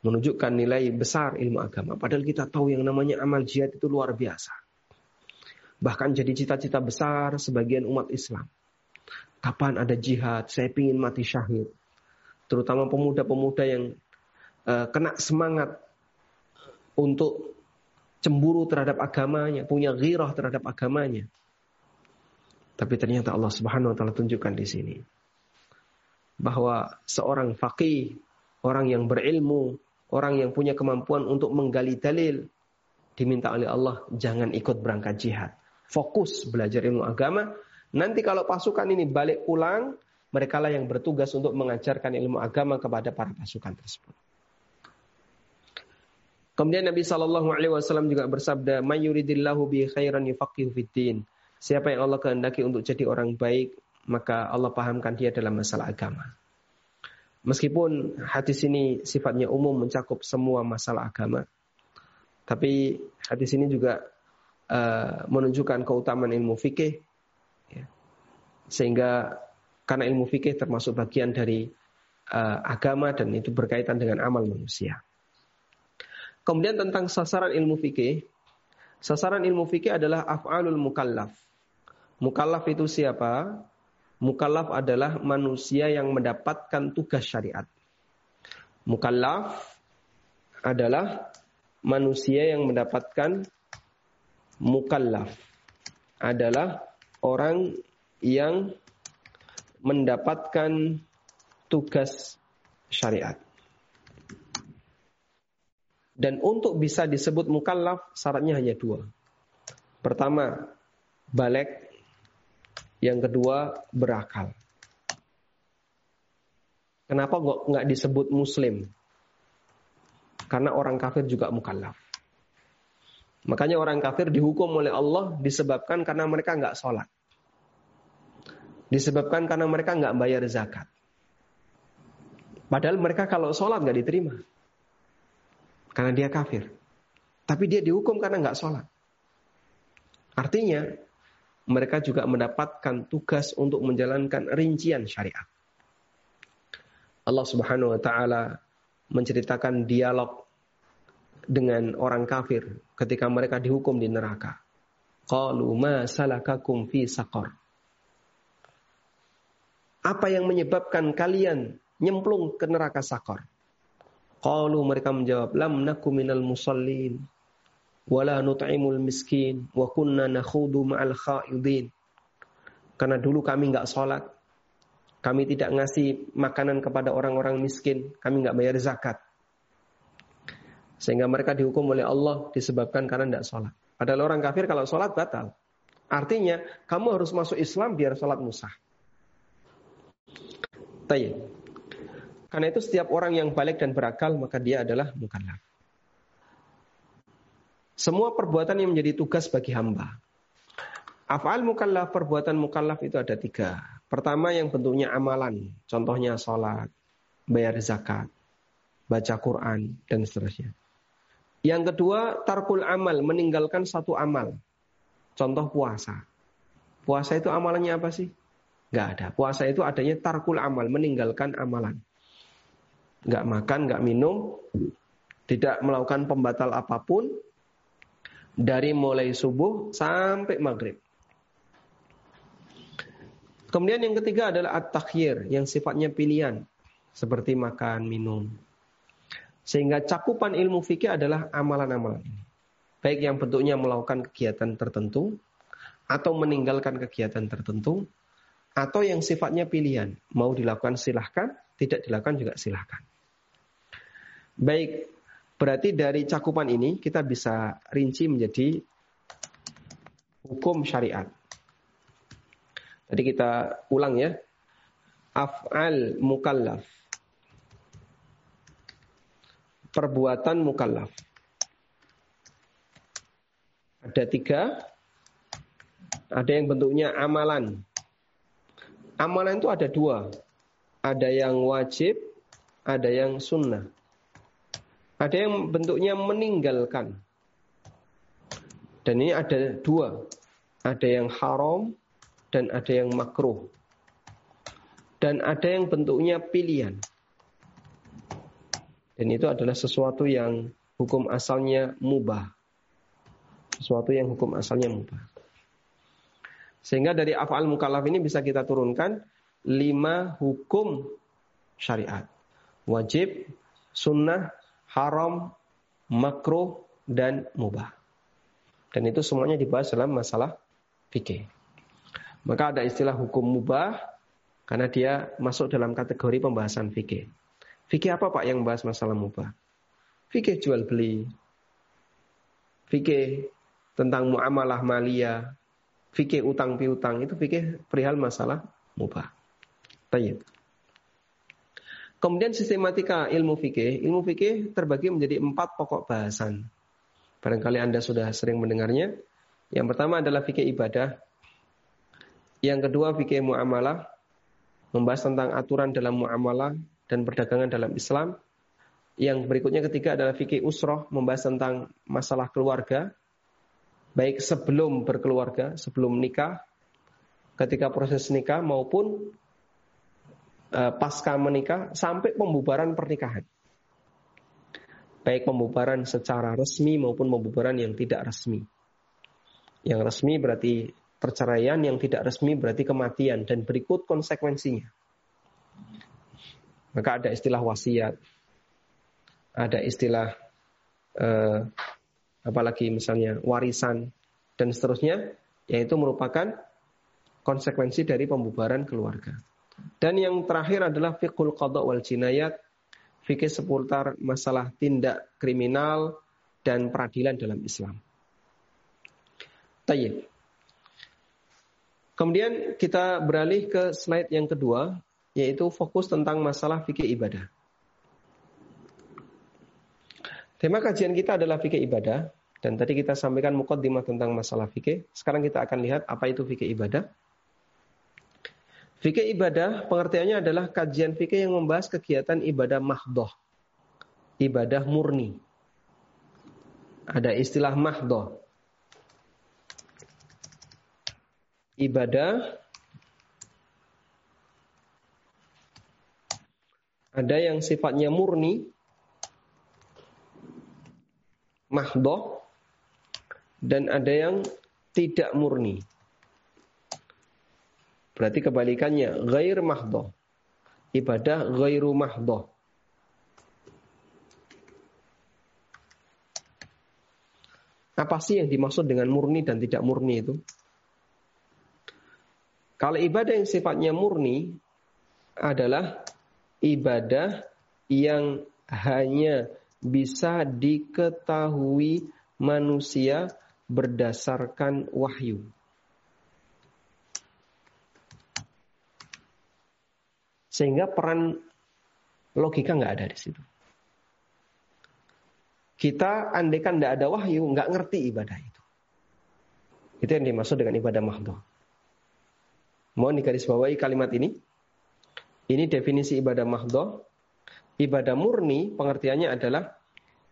Menunjukkan nilai besar ilmu agama. Padahal kita tahu yang namanya amal jihad itu luar biasa. Bahkan jadi cita-cita besar sebagian umat Islam. Kapan ada jihad? Saya ingin mati syahid. Terutama pemuda-pemuda yang uh, kena semangat untuk cemburu terhadap agamanya, punya ghirah terhadap agamanya. Tapi ternyata Allah Subhanahu wa taala tunjukkan di sini bahwa seorang faqih, orang yang berilmu, orang yang punya kemampuan untuk menggali dalil diminta oleh Allah jangan ikut berangkat jihad. Fokus belajar ilmu agama. Nanti kalau pasukan ini balik pulang, mereka lah yang bertugas untuk mengajarkan ilmu agama kepada para pasukan tersebut. Kemudian Nabi Shallallahu Alaihi Wasallam juga bersabda, "Mayuridillahu bi khairan yufaqihu fiddin." Siapa yang Allah kehendaki untuk jadi orang baik, maka Allah pahamkan dia dalam masalah agama. Meskipun hadis ini sifatnya umum mencakup semua masalah agama, tapi hadis ini juga uh, menunjukkan keutamaan ilmu fikih, ya. sehingga karena ilmu fikih termasuk bagian dari uh, agama dan itu berkaitan dengan amal manusia. Kemudian tentang sasaran ilmu fikih, sasaran ilmu fikih adalah af'alul mukallaf. Mukallaf itu siapa? Mukallaf adalah manusia yang mendapatkan tugas syariat. Mukallaf adalah manusia yang mendapatkan mukallaf adalah orang yang mendapatkan tugas syariat. Dan untuk bisa disebut mukallaf syaratnya hanya dua. Pertama, balik yang kedua, berakal. Kenapa nggak disebut muslim? Karena orang kafir juga mukallaf. Makanya orang kafir dihukum oleh Allah disebabkan karena mereka nggak sholat. Disebabkan karena mereka nggak bayar zakat. Padahal mereka kalau sholat nggak diterima. Karena dia kafir. Tapi dia dihukum karena nggak sholat. Artinya mereka juga mendapatkan tugas untuk menjalankan rincian syariat. Allah Subhanahu wa taala menceritakan dialog dengan orang kafir ketika mereka dihukum di neraka. Qalu ma salakakum fi saqar. Apa yang menyebabkan kalian nyemplung ke neraka sakor? Qalu mereka menjawab lam nakum minal musallin wala nut'imul miskin wa kunna nakhudu ma'al khaidin. Karena dulu kami nggak sholat, kami tidak ngasih makanan kepada orang-orang miskin, kami nggak bayar zakat. Sehingga mereka dihukum oleh Allah disebabkan karena tidak sholat. Padahal orang kafir kalau sholat batal. Artinya kamu harus masuk Islam biar sholat musah. Tayyip. Karena itu setiap orang yang balik dan berakal maka dia adalah mukallaf. Semua perbuatan yang menjadi tugas bagi hamba. Af'al mukallaf, perbuatan mukallaf itu ada tiga. Pertama yang bentuknya amalan. Contohnya sholat, bayar zakat, baca Quran, dan seterusnya. Yang kedua, tarkul amal, meninggalkan satu amal. Contoh puasa. Puasa itu amalannya apa sih? Gak ada. Puasa itu adanya tarkul amal, meninggalkan amalan. Gak makan, gak minum, tidak melakukan pembatal apa pun, dari mulai subuh sampai maghrib. Kemudian yang ketiga adalah at-takhyir yang sifatnya pilihan seperti makan, minum. Sehingga cakupan ilmu fikih adalah amalan-amalan. Baik yang bentuknya melakukan kegiatan tertentu atau meninggalkan kegiatan tertentu atau yang sifatnya pilihan. Mau dilakukan silahkan, tidak dilakukan juga silahkan. Baik, berarti dari cakupan ini kita bisa rinci menjadi hukum syariat. Jadi kita ulang ya. Af'al mukallaf. Perbuatan mukallaf. Ada tiga. Ada yang bentuknya amalan. Amalan itu ada dua. Ada yang wajib, ada yang sunnah. Ada yang bentuknya meninggalkan. Dan ini ada dua. Ada yang haram dan ada yang makruh. Dan ada yang bentuknya pilihan. Dan itu adalah sesuatu yang hukum asalnya mubah. Sesuatu yang hukum asalnya mubah. Sehingga dari afal mukallaf ini bisa kita turunkan lima hukum syariat. Wajib, sunnah, haram, makruh, dan mubah. Dan itu semuanya dibahas dalam masalah fikih. Maka ada istilah hukum mubah karena dia masuk dalam kategori pembahasan fikih. Fikih apa Pak yang membahas masalah mubah? Fikih jual beli. Fikih tentang muamalah malia, fikih utang piutang itu fikih perihal masalah mubah. Tayyib. Kemudian sistematika ilmu fikih, ilmu fikih terbagi menjadi empat pokok bahasan. Barangkali Anda sudah sering mendengarnya. Yang pertama adalah fikih ibadah. Yang kedua fikih muamalah, membahas tentang aturan dalam muamalah dan perdagangan dalam Islam. Yang berikutnya ketiga adalah fikih usroh, membahas tentang masalah keluarga, baik sebelum berkeluarga, sebelum nikah, ketika proses nikah maupun uh, pasca menikah sampai pembubaran pernikahan. Baik pembubaran secara resmi maupun pembubaran yang tidak resmi. Yang resmi berarti perceraian, yang tidak resmi berarti kematian dan berikut konsekuensinya. Maka ada istilah wasiat, ada istilah uh, apalagi misalnya warisan dan seterusnya, yaitu merupakan konsekuensi dari pembubaran keluarga. Dan yang terakhir adalah fiqhul qada wal jinayat, fikih seputar masalah tindak kriminal dan peradilan dalam Islam. Tayyib. Kemudian kita beralih ke slide yang kedua, yaitu fokus tentang masalah fikih ibadah. Tema kajian kita adalah fikih ibadah, dan tadi kita sampaikan mukaddimah tentang masalah fikih. Sekarang kita akan lihat apa itu fikih ibadah. Fikih ibadah pengertiannya adalah kajian fikih yang membahas kegiatan ibadah mahdoh. Ibadah murni. Ada istilah mahdoh. Ibadah ada yang sifatnya murni, mahdoh, dan ada yang tidak murni. Berarti kebalikannya, ghair mahdoh. Ibadah ghairu mahdoh. Apa sih yang dimaksud dengan murni dan tidak murni itu? Kalau ibadah yang sifatnya murni adalah ibadah yang hanya bisa diketahui manusia berdasarkan wahyu. Sehingga peran logika nggak ada di situ. Kita andaikan tidak ada wahyu, nggak ngerti ibadah itu. Itu yang dimaksud dengan ibadah mahdoh. Mohon digarisbawahi kalimat ini. Ini definisi ibadah mahdoh. Ibadah murni pengertiannya adalah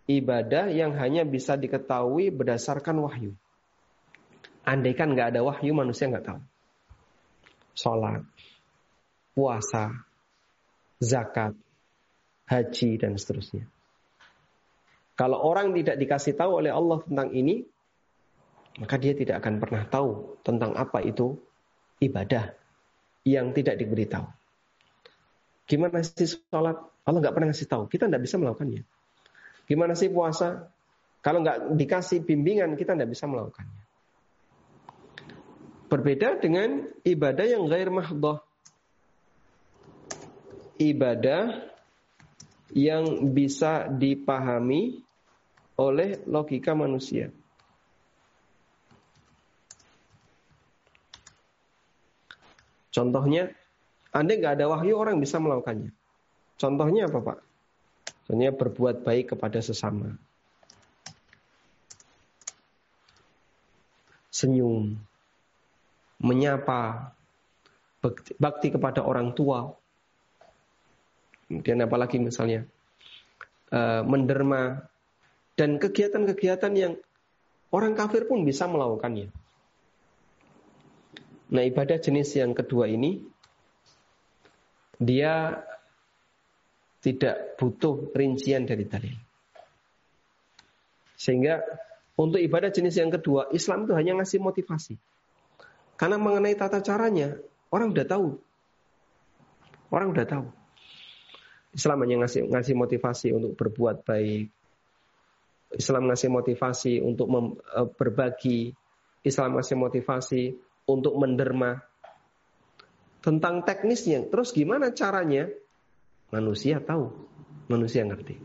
ibadah yang hanya bisa diketahui berdasarkan wahyu. Andaikan nggak ada wahyu, manusia nggak tahu. Sholat, puasa, zakat, haji, dan seterusnya. Kalau orang tidak dikasih tahu oleh Allah tentang ini, maka dia tidak akan pernah tahu tentang apa itu ibadah yang tidak diberitahu. Gimana sih sholat? Allah nggak pernah ngasih tahu. Kita tidak bisa melakukannya. Gimana sih puasa? Kalau nggak dikasih bimbingan, kita tidak bisa melakukannya. Berbeda dengan ibadah yang gair mahdoh ibadah yang bisa dipahami oleh logika manusia. Contohnya, anda nggak ada wahyu orang bisa melakukannya. Contohnya apa Pak? Contohnya berbuat baik kepada sesama. Senyum. Menyapa. Bakti kepada orang tua. Kemudian apalagi misalnya. Uh, menderma. Dan kegiatan-kegiatan yang orang kafir pun bisa melakukannya. Nah ibadah jenis yang kedua ini dia tidak butuh rincian dari dalil. Sehingga untuk ibadah jenis yang kedua, Islam itu hanya ngasih motivasi. Karena mengenai tata caranya, orang udah tahu. Orang udah tahu. Islam hanya ngasih ngasih motivasi untuk berbuat baik. Islam ngasih motivasi untuk mem, e, berbagi. Islam ngasih motivasi untuk menderma. Tentang teknisnya, terus gimana caranya? Manusia tahu, manusia ngerti.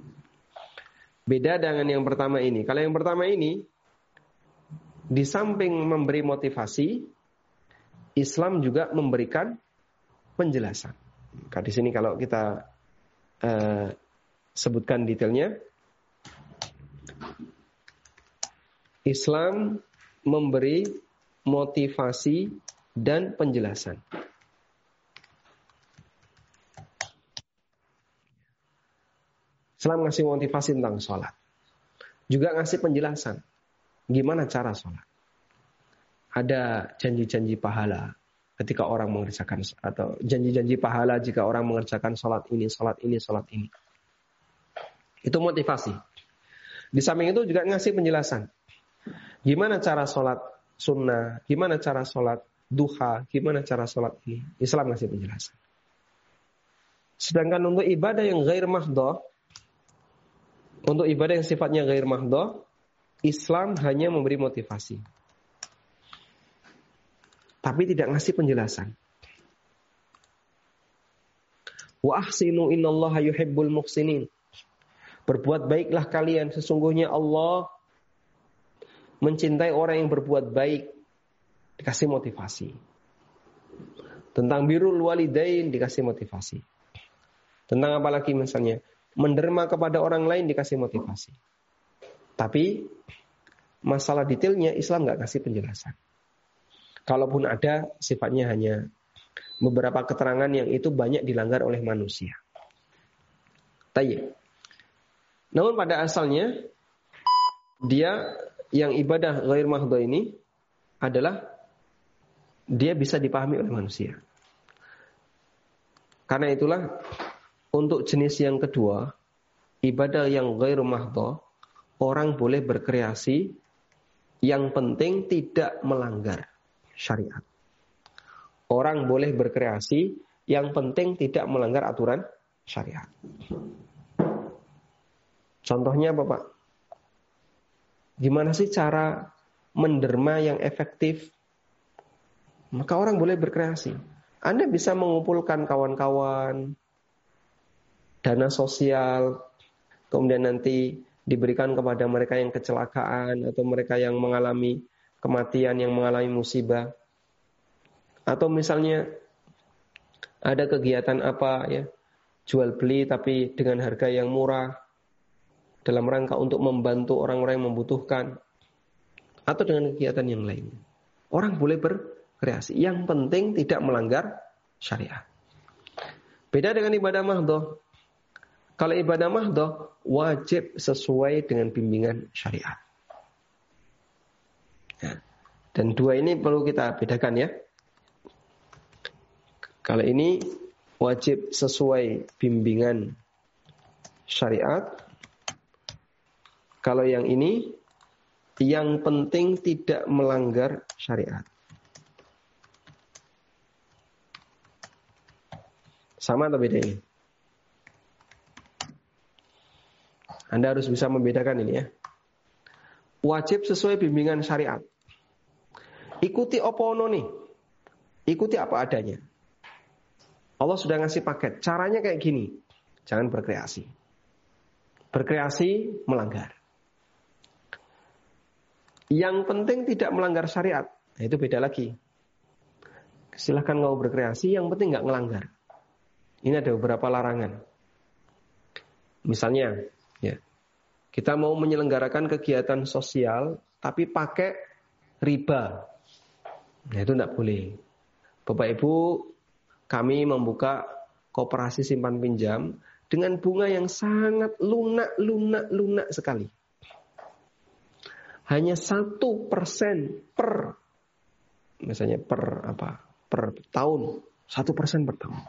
Beda dengan yang pertama ini. Kalau yang pertama ini, di samping memberi motivasi, Islam juga memberikan penjelasan. Di sini kalau kita uh, sebutkan detailnya, Islam memberi motivasi, dan penjelasan. Islam ngasih motivasi tentang sholat. Juga ngasih penjelasan. Gimana cara sholat. Ada janji-janji pahala ketika orang mengerjakan atau janji-janji pahala jika orang mengerjakan sholat ini, sholat ini, sholat ini. Itu motivasi. Di samping itu juga ngasih penjelasan. Gimana cara sholat sunnah, gimana cara sholat duha, gimana cara sholat ini. Islam ngasih penjelasan. Sedangkan untuk ibadah yang gair mahdoh, untuk ibadah yang sifatnya gair mahdoh, Islam hanya memberi motivasi. Tapi tidak ngasih penjelasan. Wa ahsinu innallaha yuhibbul muhsinin. Berbuat baiklah kalian, sesungguhnya Allah mencintai orang yang berbuat baik, dikasih motivasi. Tentang birul walidain dikasih motivasi. Tentang apa lagi misalnya? Menderma kepada orang lain dikasih motivasi. Tapi masalah detailnya Islam nggak kasih penjelasan. Kalaupun ada sifatnya hanya beberapa keterangan yang itu banyak dilanggar oleh manusia. Tayyip. Namun pada asalnya dia yang ibadah ghair mahdha ini adalah dia bisa dipahami oleh manusia. Karena itulah untuk jenis yang kedua, ibadah yang ghair mahdha, orang boleh berkreasi yang penting tidak melanggar syariat. Orang boleh berkreasi yang penting tidak melanggar aturan syariat. Contohnya apa Pak? Gimana sih cara menderma yang efektif? Maka orang boleh berkreasi. Anda bisa mengumpulkan kawan-kawan, dana sosial, kemudian nanti diberikan kepada mereka yang kecelakaan atau mereka yang mengalami kematian, yang mengalami musibah. Atau misalnya ada kegiatan apa ya, jual beli tapi dengan harga yang murah, dalam rangka untuk membantu orang-orang yang membutuhkan atau dengan kegiatan yang lain. Orang boleh berkreasi. Yang penting tidak melanggar syariat. Beda dengan ibadah mahdoh. Kalau ibadah mahdoh wajib sesuai dengan bimbingan syariat. Ya. Dan dua ini perlu kita bedakan ya. Kalau ini wajib sesuai bimbingan syariat. Kalau yang ini yang penting tidak melanggar syariat. Sama atau beda ini? Anda harus bisa membedakan ini ya. Wajib sesuai bimbingan syariat. Ikuti opono nih. Ikuti apa adanya. Allah sudah ngasih paket. Caranya kayak gini. Jangan berkreasi. Berkreasi melanggar. Yang penting tidak melanggar syariat. Nah, itu beda lagi. Silahkan mau berkreasi, yang penting nggak melanggar. Ini ada beberapa larangan. Misalnya, ya, kita mau menyelenggarakan kegiatan sosial, tapi pakai riba. Nah, itu tidak boleh. Bapak Ibu, kami membuka kooperasi simpan pinjam dengan bunga yang sangat lunak, lunak, lunak sekali. Hanya satu persen per, misalnya per apa, per tahun, satu persen per tahun.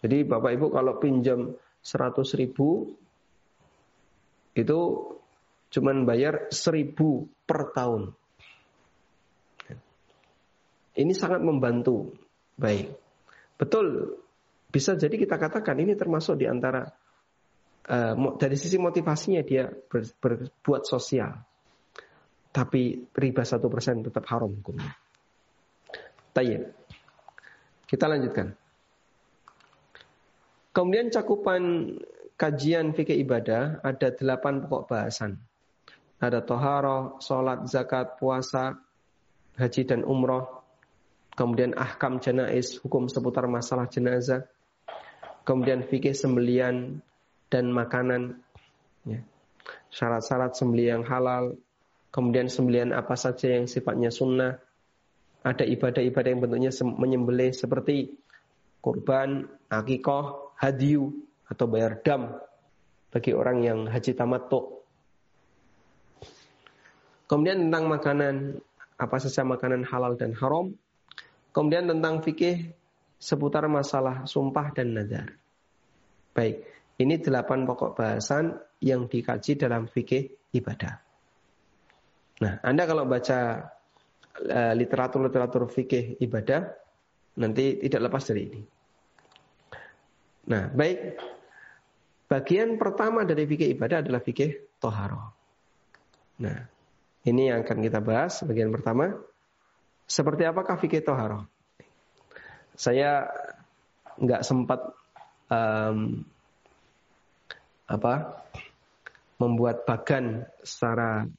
Jadi Bapak Ibu kalau pinjam 100 ribu itu cuman bayar 1000 per tahun. Ini sangat membantu. Baik. Betul. Bisa jadi kita katakan ini termasuk di antara uh, dari sisi motivasinya dia ber, berbuat sosial. Tapi riba satu persen tetap haram hukumnya. Tayyip. Kita lanjutkan. Kemudian cakupan kajian fikih ibadah ada delapan pokok bahasan. Ada toharo, sholat, zakat, puasa, haji dan umroh, kemudian ahkam jenais, hukum seputar masalah jenazah, kemudian fikih sembelian dan makanan, ya. syarat-syarat sembelian halal, kemudian sembelian apa saja yang sifatnya sunnah, ada ibadah-ibadah yang bentuknya menyembelih seperti kurban, akikoh, hadiu, atau bayar dam bagi orang yang haji tamattu. Kemudian tentang makanan, apa saja makanan halal dan haram, Kemudian tentang fikih seputar masalah sumpah dan nazar. Baik, ini delapan pokok bahasan yang dikaji dalam fikih ibadah. Nah, Anda kalau baca eh, literatur-literatur fikih ibadah, nanti tidak lepas dari ini. Nah, baik. Bagian pertama dari fikih ibadah adalah fikih toharo. Nah, ini yang akan kita bahas bagian pertama. Seperti apakah fikih toharoh? Saya nggak sempat um, apa membuat bagan secara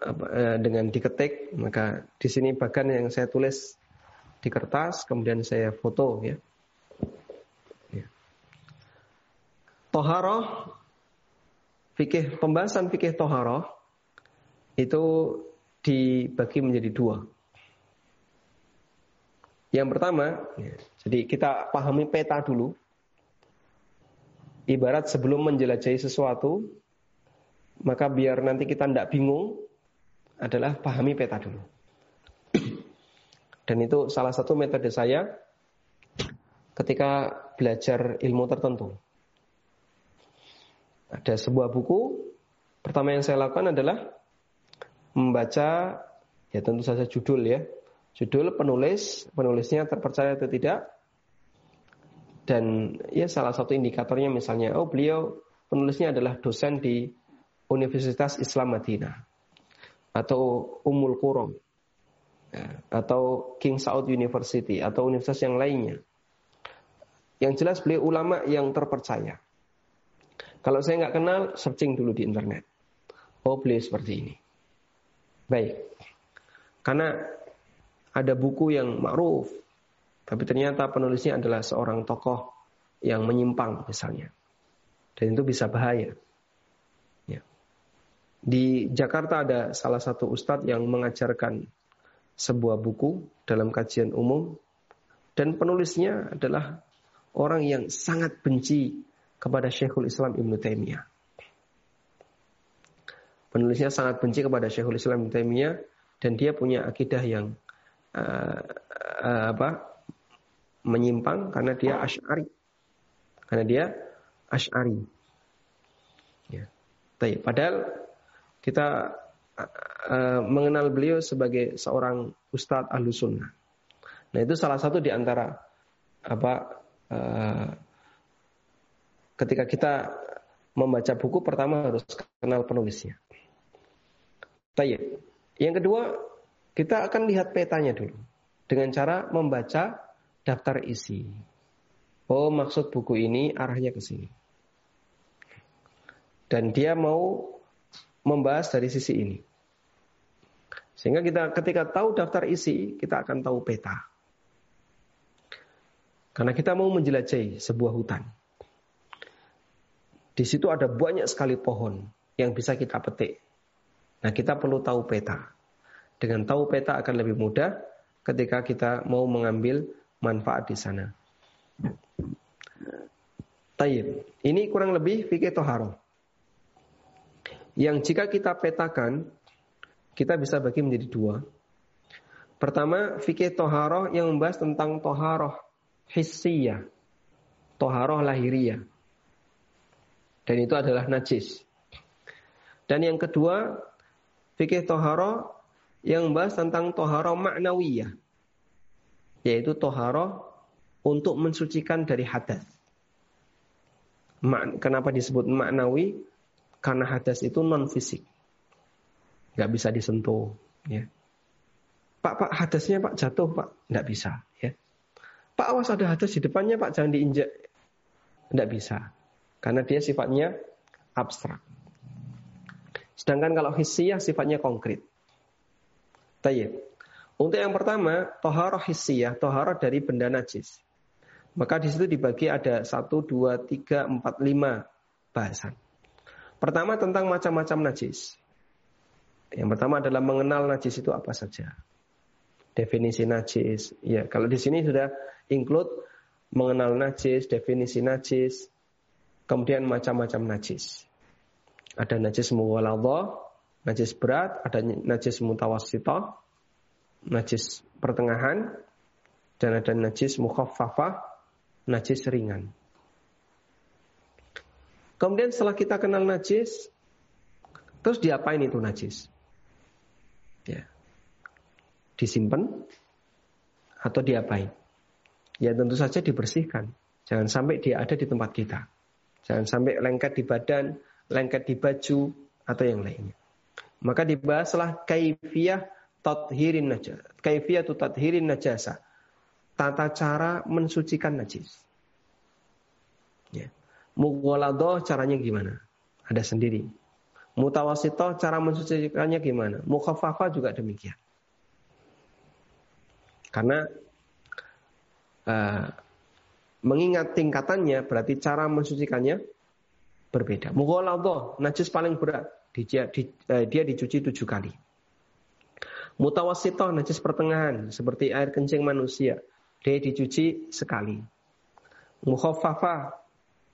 apa, eh, dengan diketik maka di sini bagan yang saya tulis di kertas kemudian saya foto ya. Toharoh fikih pembahasan fikih toharoh itu dibagi menjadi dua. Yang pertama, ya, jadi kita pahami peta dulu. Ibarat sebelum menjelajahi sesuatu, maka biar nanti kita tidak bingung, adalah pahami peta dulu. Dan itu salah satu metode saya ketika belajar ilmu tertentu. Ada sebuah buku, pertama yang saya lakukan adalah membaca, ya tentu saja judul ya, judul penulis, penulisnya terpercaya atau tidak. Dan ya salah satu indikatornya misalnya, oh beliau penulisnya adalah dosen di Universitas Islam Madinah atau Umul Quram ya, atau King Saud University atau universitas yang lainnya. Yang jelas beliau ulama yang terpercaya. Kalau saya nggak kenal, searching dulu di internet. Oh beliau seperti ini. Baik. Karena ada buku yang ma'ruf, tapi ternyata penulisnya adalah seorang tokoh yang menyimpang misalnya. Dan itu bisa bahaya. Ya. Di Jakarta ada salah satu ustadz yang mengajarkan sebuah buku dalam kajian umum dan penulisnya adalah orang yang sangat benci kepada Syekhul Islam Ibn Taimiyah. Penulisnya sangat benci kepada Syekhul Islam Ibn Taimiyah dan dia punya akidah yang uh, uh, apa menyimpang karena dia asyari. Karena dia asyari. Ya. Tapi, padahal kita uh, mengenal beliau sebagai seorang ustadz ahlu sunnah. Nah itu salah satu di antara apa ketika kita membaca buku pertama harus kenal penulisnya Tayyip. Yang kedua kita akan lihat petanya dulu dengan cara membaca daftar isi. Oh, maksud buku ini arahnya ke sini. Dan dia mau membahas dari sisi ini. Sehingga kita ketika tahu daftar isi, kita akan tahu peta. Karena kita mau menjelajahi sebuah hutan. Di situ ada banyak sekali pohon yang bisa kita petik. Nah, kita perlu tahu peta. Dengan tahu peta akan lebih mudah ketika kita mau mengambil manfaat di sana. Tayyib. Ini kurang lebih fikih toharo. Yang jika kita petakan, kita bisa bagi menjadi dua. Pertama, fikih toharoh yang membahas tentang toharoh hissiyah. Toharoh lahiriah. Dan itu adalah najis. Dan yang kedua, fikih toharoh yang membahas tentang toharoh maknawiyah. Yaitu toharoh untuk mensucikan dari hadas. Kenapa disebut maknawi? Karena hadas itu non fisik, nggak bisa disentuh. Ya. Pak, Pak, hadasnya Pak jatuh Pak, nggak bisa. Ya. Pak, awas ada hadas di depannya Pak, jangan diinjak. Nggak bisa, karena dia sifatnya abstrak. Sedangkan kalau hissiyah sifatnya konkret. Tayyip. Untuk yang pertama, toharoh hissiyah, toharoh dari benda najis. Maka di situ dibagi ada satu, dua, tiga, empat, lima bahasan. Pertama tentang macam-macam najis. Yang pertama adalah mengenal najis itu apa saja. Definisi najis. Ya, kalau di sini sudah include mengenal najis, definisi najis, kemudian macam-macam najis. Ada najis muwaladhah, najis berat, ada najis mutawassithah, najis pertengahan, dan ada najis mukhaffafah, najis ringan. Kemudian setelah kita kenal najis, terus diapain itu najis? Ya. Disimpan atau diapain? Ya tentu saja dibersihkan. Jangan sampai dia ada di tempat kita. Jangan sampai lengket di badan, lengket di baju, atau yang lainnya. Maka dibahaslah kaifiyah tathirin najasa. Kaifiyah tu tathirin najasa tata cara mensucikan najis. Ya. Mughaladah caranya gimana? Ada sendiri. Mutawasitoh cara mensucikannya gimana? Mukhafafah juga demikian. Karena uh, mengingat tingkatannya berarti cara mensucikannya berbeda. Mughaladah, najis paling berat, dia, di, uh, dia dicuci tujuh kali. Mutawasitoh, najis pertengahan, seperti air kencing manusia dia dicuci sekali. Mukhaffafa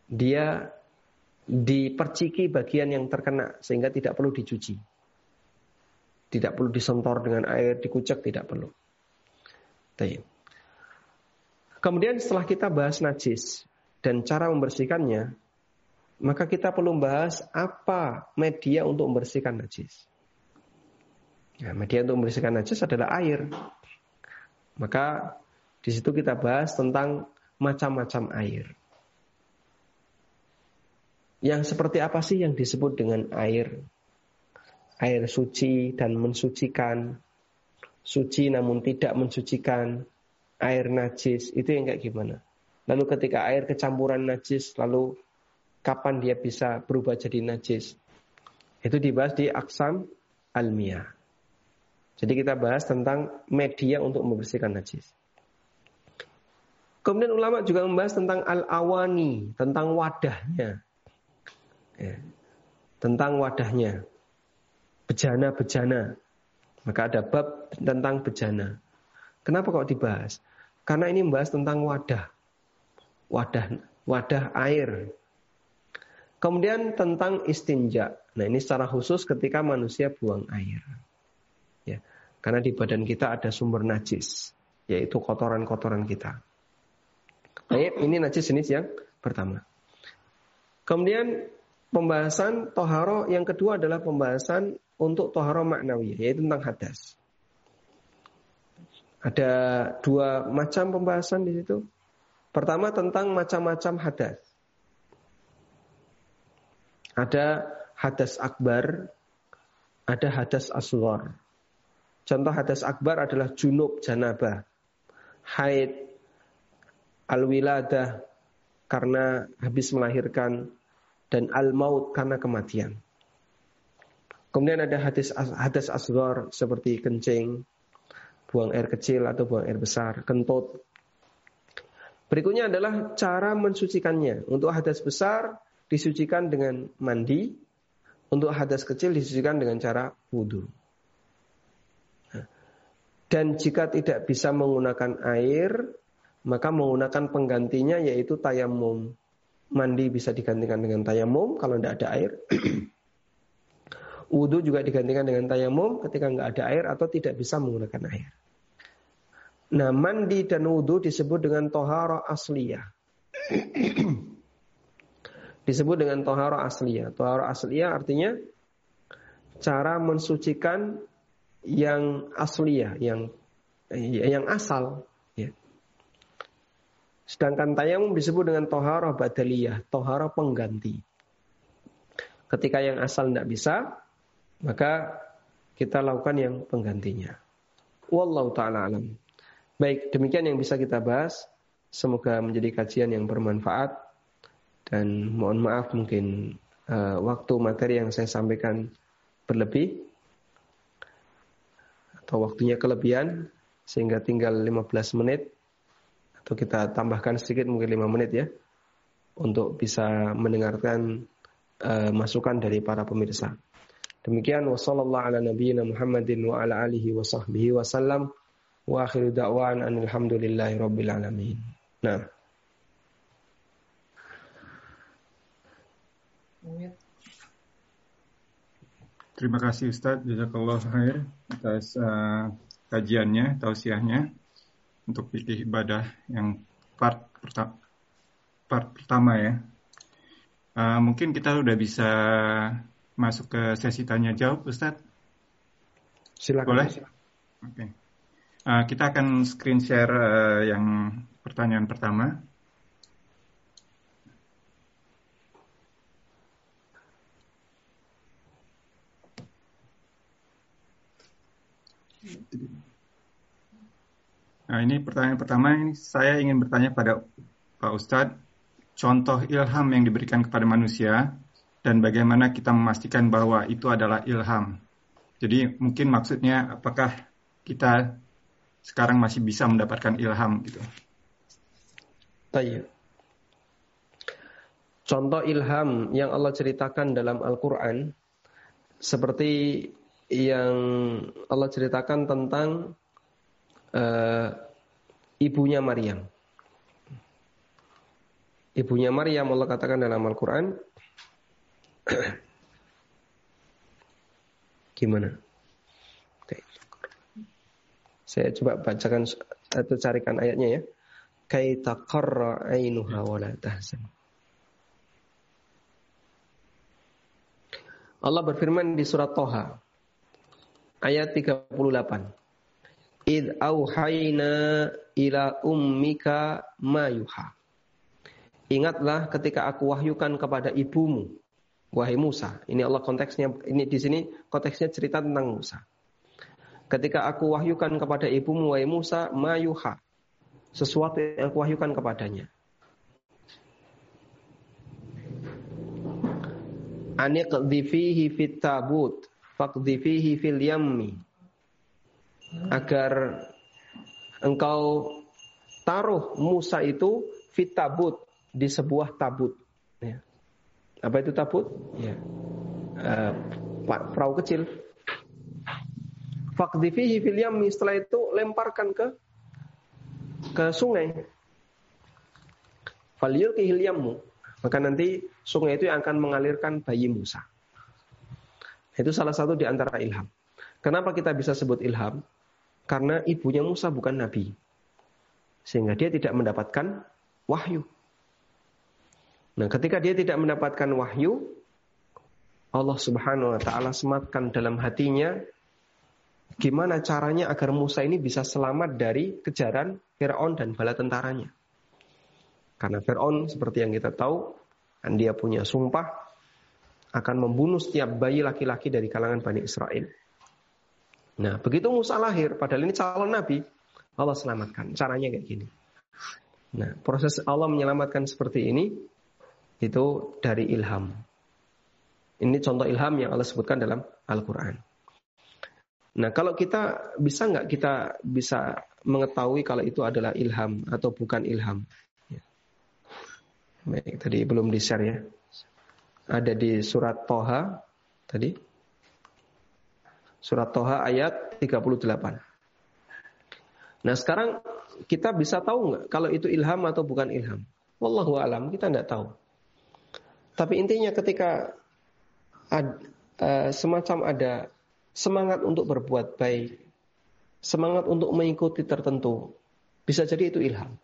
dia diperciki bagian yang terkena sehingga tidak perlu dicuci. Tidak perlu disentor dengan air, dikucek, tidak perlu. Kemudian setelah kita bahas najis dan cara membersihkannya, maka kita perlu membahas apa media untuk membersihkan najis. Ya, media untuk membersihkan najis adalah air. Maka di situ kita bahas tentang macam-macam air. Yang seperti apa sih yang disebut dengan air? Air suci dan mensucikan. Suci namun tidak mensucikan. Air najis, itu yang kayak gimana? Lalu ketika air kecampuran najis, lalu kapan dia bisa berubah jadi najis? Itu dibahas di aksam almiyah. Jadi kita bahas tentang media untuk membersihkan najis. Kemudian ulama juga membahas tentang al-awani, tentang wadahnya. Ya. Tentang wadahnya. Bejana-bejana. Maka ada bab tentang bejana. Kenapa kok dibahas? Karena ini membahas tentang wadah. Wadah wadah air. Kemudian tentang istinja. Nah ini secara khusus ketika manusia buang air. Ya, karena di badan kita ada sumber najis, yaitu kotoran-kotoran kita. Baik, ini najis jenis yang pertama. Kemudian pembahasan toharo yang kedua adalah pembahasan untuk toharo maknawi, yaitu tentang hadas. Ada dua macam pembahasan di situ. Pertama tentang macam-macam hadas. Ada hadas akbar, ada hadas aswar. Contoh hadas akbar adalah junub janabah, haid, al-wiladah karena habis melahirkan dan al-maut karena kematian. Kemudian ada hadis hadis asgar seperti kencing, buang air kecil atau buang air besar, kentut. Berikutnya adalah cara mensucikannya. Untuk hadas besar disucikan dengan mandi, untuk hadas kecil disucikan dengan cara wudhu. Dan jika tidak bisa menggunakan air, maka menggunakan penggantinya yaitu tayamum. Mandi bisa digantikan dengan tayamum kalau tidak ada air. [CLEARS THROAT] Wudhu juga digantikan dengan tayamum ketika nggak ada air atau tidak bisa menggunakan air. Nah, mandi dan wudhu disebut dengan tohara asliyah. [CLEARS THROAT] disebut dengan tohara asliyah. Tohara asliyah artinya cara mensucikan yang asliyah, yang yang asal. Ya. Sedangkan tayamum disebut dengan tohara badaliyah, tohara pengganti. Ketika yang asal tidak bisa, maka kita lakukan yang penggantinya. Wallahu ta'ala alam. Baik, demikian yang bisa kita bahas. Semoga menjadi kajian yang bermanfaat. Dan mohon maaf mungkin uh, waktu materi yang saya sampaikan berlebih atau waktunya kelebihan sehingga tinggal 15 menit atau kita tambahkan sedikit mungkin 5 menit ya untuk bisa mendengarkan uh, masukan dari para pemirsa. Demikian wasallallahu ala nabiyyina Muhammadin wa ala. Nah. Terima kasih Ustaz Jazakallah khair atas uh, kajiannya, tausiahnya untuk pilih ibadah yang part, perta part pertama ya. Uh, mungkin kita udah bisa masuk ke sesi tanya jawab, Ustaz. Silakan. Boleh? Oke. Okay. Uh, kita akan screen share uh, yang pertanyaan pertama. Nah ini pertanyaan pertama ini saya ingin bertanya pada Pak Ustadz, contoh ilham yang diberikan kepada manusia dan bagaimana kita memastikan bahwa itu adalah ilham. Jadi mungkin maksudnya apakah kita sekarang masih bisa mendapatkan ilham gitu. Tayyip. Contoh ilham yang Allah ceritakan dalam Al-Quran seperti yang Allah ceritakan tentang uh, ibunya Maryam. Ibunya Maryam Allah katakan dalam Al-Quran. Gimana? Saya coba bacakan atau carikan ayatnya ya. Kaita qarra ainuha wa la tahzan. Allah berfirman di surat Toha ayat 38. Id auhayna ila ummika mayuha. Ingatlah ketika aku wahyukan kepada ibumu, wahai Musa. Ini Allah konteksnya, ini di sini konteksnya cerita tentang Musa. Ketika aku wahyukan kepada ibumu, wahai Musa, mayuha. Sesuatu yang aku wahyukan kepadanya. Aniqdhifihi fit tabut, faqdhifihi fil yammi agar engkau taruh Musa itu fit tabut di sebuah tabut. Apa itu tabut? Ya. Uh, perahu kecil. Fakdifihi fil yammi setelah itu lemparkan ke ke sungai. Falyulkihil yammu. Maka nanti sungai itu yang akan mengalirkan bayi Musa. Itu salah satu di antara ilham. Kenapa kita bisa sebut ilham? Karena ibunya Musa bukan nabi. Sehingga dia tidak mendapatkan wahyu. Nah, ketika dia tidak mendapatkan wahyu, Allah Subhanahu wa taala sematkan dalam hatinya gimana caranya agar Musa ini bisa selamat dari kejaran Firaun dan bala tentaranya. Karena Firaun seperti yang kita tahu, kan dia punya sumpah akan membunuh setiap bayi laki-laki dari kalangan Bani Israel. Nah, begitu Musa lahir, padahal ini calon nabi, Allah selamatkan. Caranya kayak gini. Nah, proses Allah menyelamatkan seperti ini itu dari ilham. Ini contoh ilham yang Allah sebutkan dalam Al-Quran. Nah, kalau kita bisa nggak kita bisa mengetahui kalau itu adalah ilham atau bukan ilham? Ya. Baik, tadi belum di share ya. Ada di surat Toha tadi. Surat Toha ayat 38. Nah sekarang kita bisa tahu nggak kalau itu ilham atau bukan ilham? Wallahu alam kita nggak tahu. Tapi intinya ketika ad, uh, semacam ada semangat untuk berbuat baik, semangat untuk mengikuti tertentu, bisa jadi itu ilham.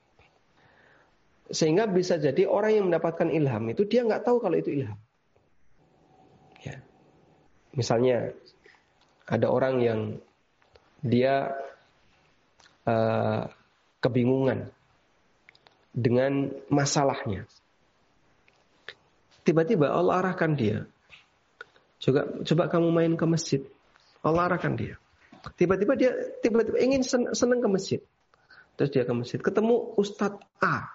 Sehingga bisa jadi orang yang mendapatkan ilham itu dia nggak tahu kalau itu ilham. Ya. Misalnya ada orang yang dia uh, kebingungan dengan masalahnya. Tiba-tiba Allah arahkan dia. Coba coba kamu main ke masjid. Allah arahkan dia. Tiba-tiba dia tiba-tiba ingin senang ke masjid. Terus dia ke masjid, ketemu Ustadz A.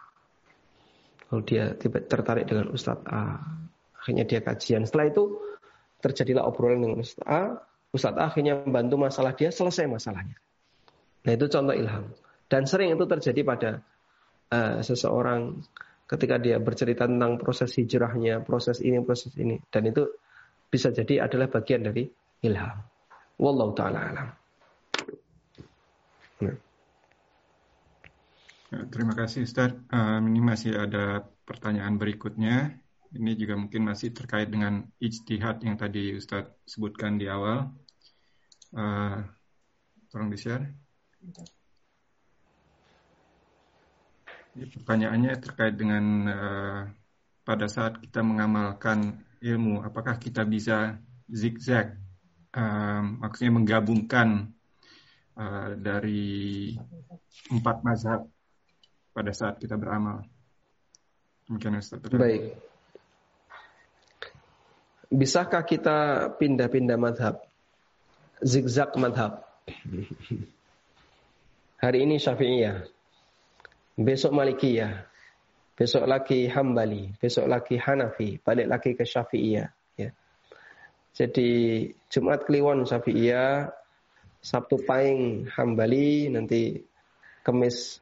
Lalu dia tiba tertarik dengan Ustadz A. Akhirnya dia kajian. Setelah itu terjadilah obrolan dengan Ustadz A. Ustadz A akhirnya membantu masalah dia, selesai masalahnya. Nah itu contoh ilham. Dan sering itu terjadi pada uh, seseorang ketika dia bercerita tentang proses hijrahnya, proses ini, proses ini. Dan itu bisa jadi adalah bagian dari ilham. Wallahu ta'ala alam. Nah. Ya, terima kasih Ustaz. Um, ini masih ada pertanyaan berikutnya. Ini juga mungkin masih terkait dengan ijtihad yang tadi Ustaz sebutkan di awal. Uh, tolong di-share. Pertanyaannya terkait dengan uh, pada saat kita mengamalkan ilmu, apakah kita bisa zigzag, uh, maksudnya menggabungkan uh, dari empat mazhab pada saat kita beramal. Mungkin Ustaz. Baik. Bisakah kita pindah-pindah madhab? Zigzag madhab. [LAUGHS] Hari ini Syafi'iyah, besok Malikiyah, besok lagi Hambali, besok lagi Hanafi, balik lagi ke Syafi'iyah. Ya. Jadi Jumat Kliwon Syafi'iyah, Sabtu Pahing Hambali, nanti Kemis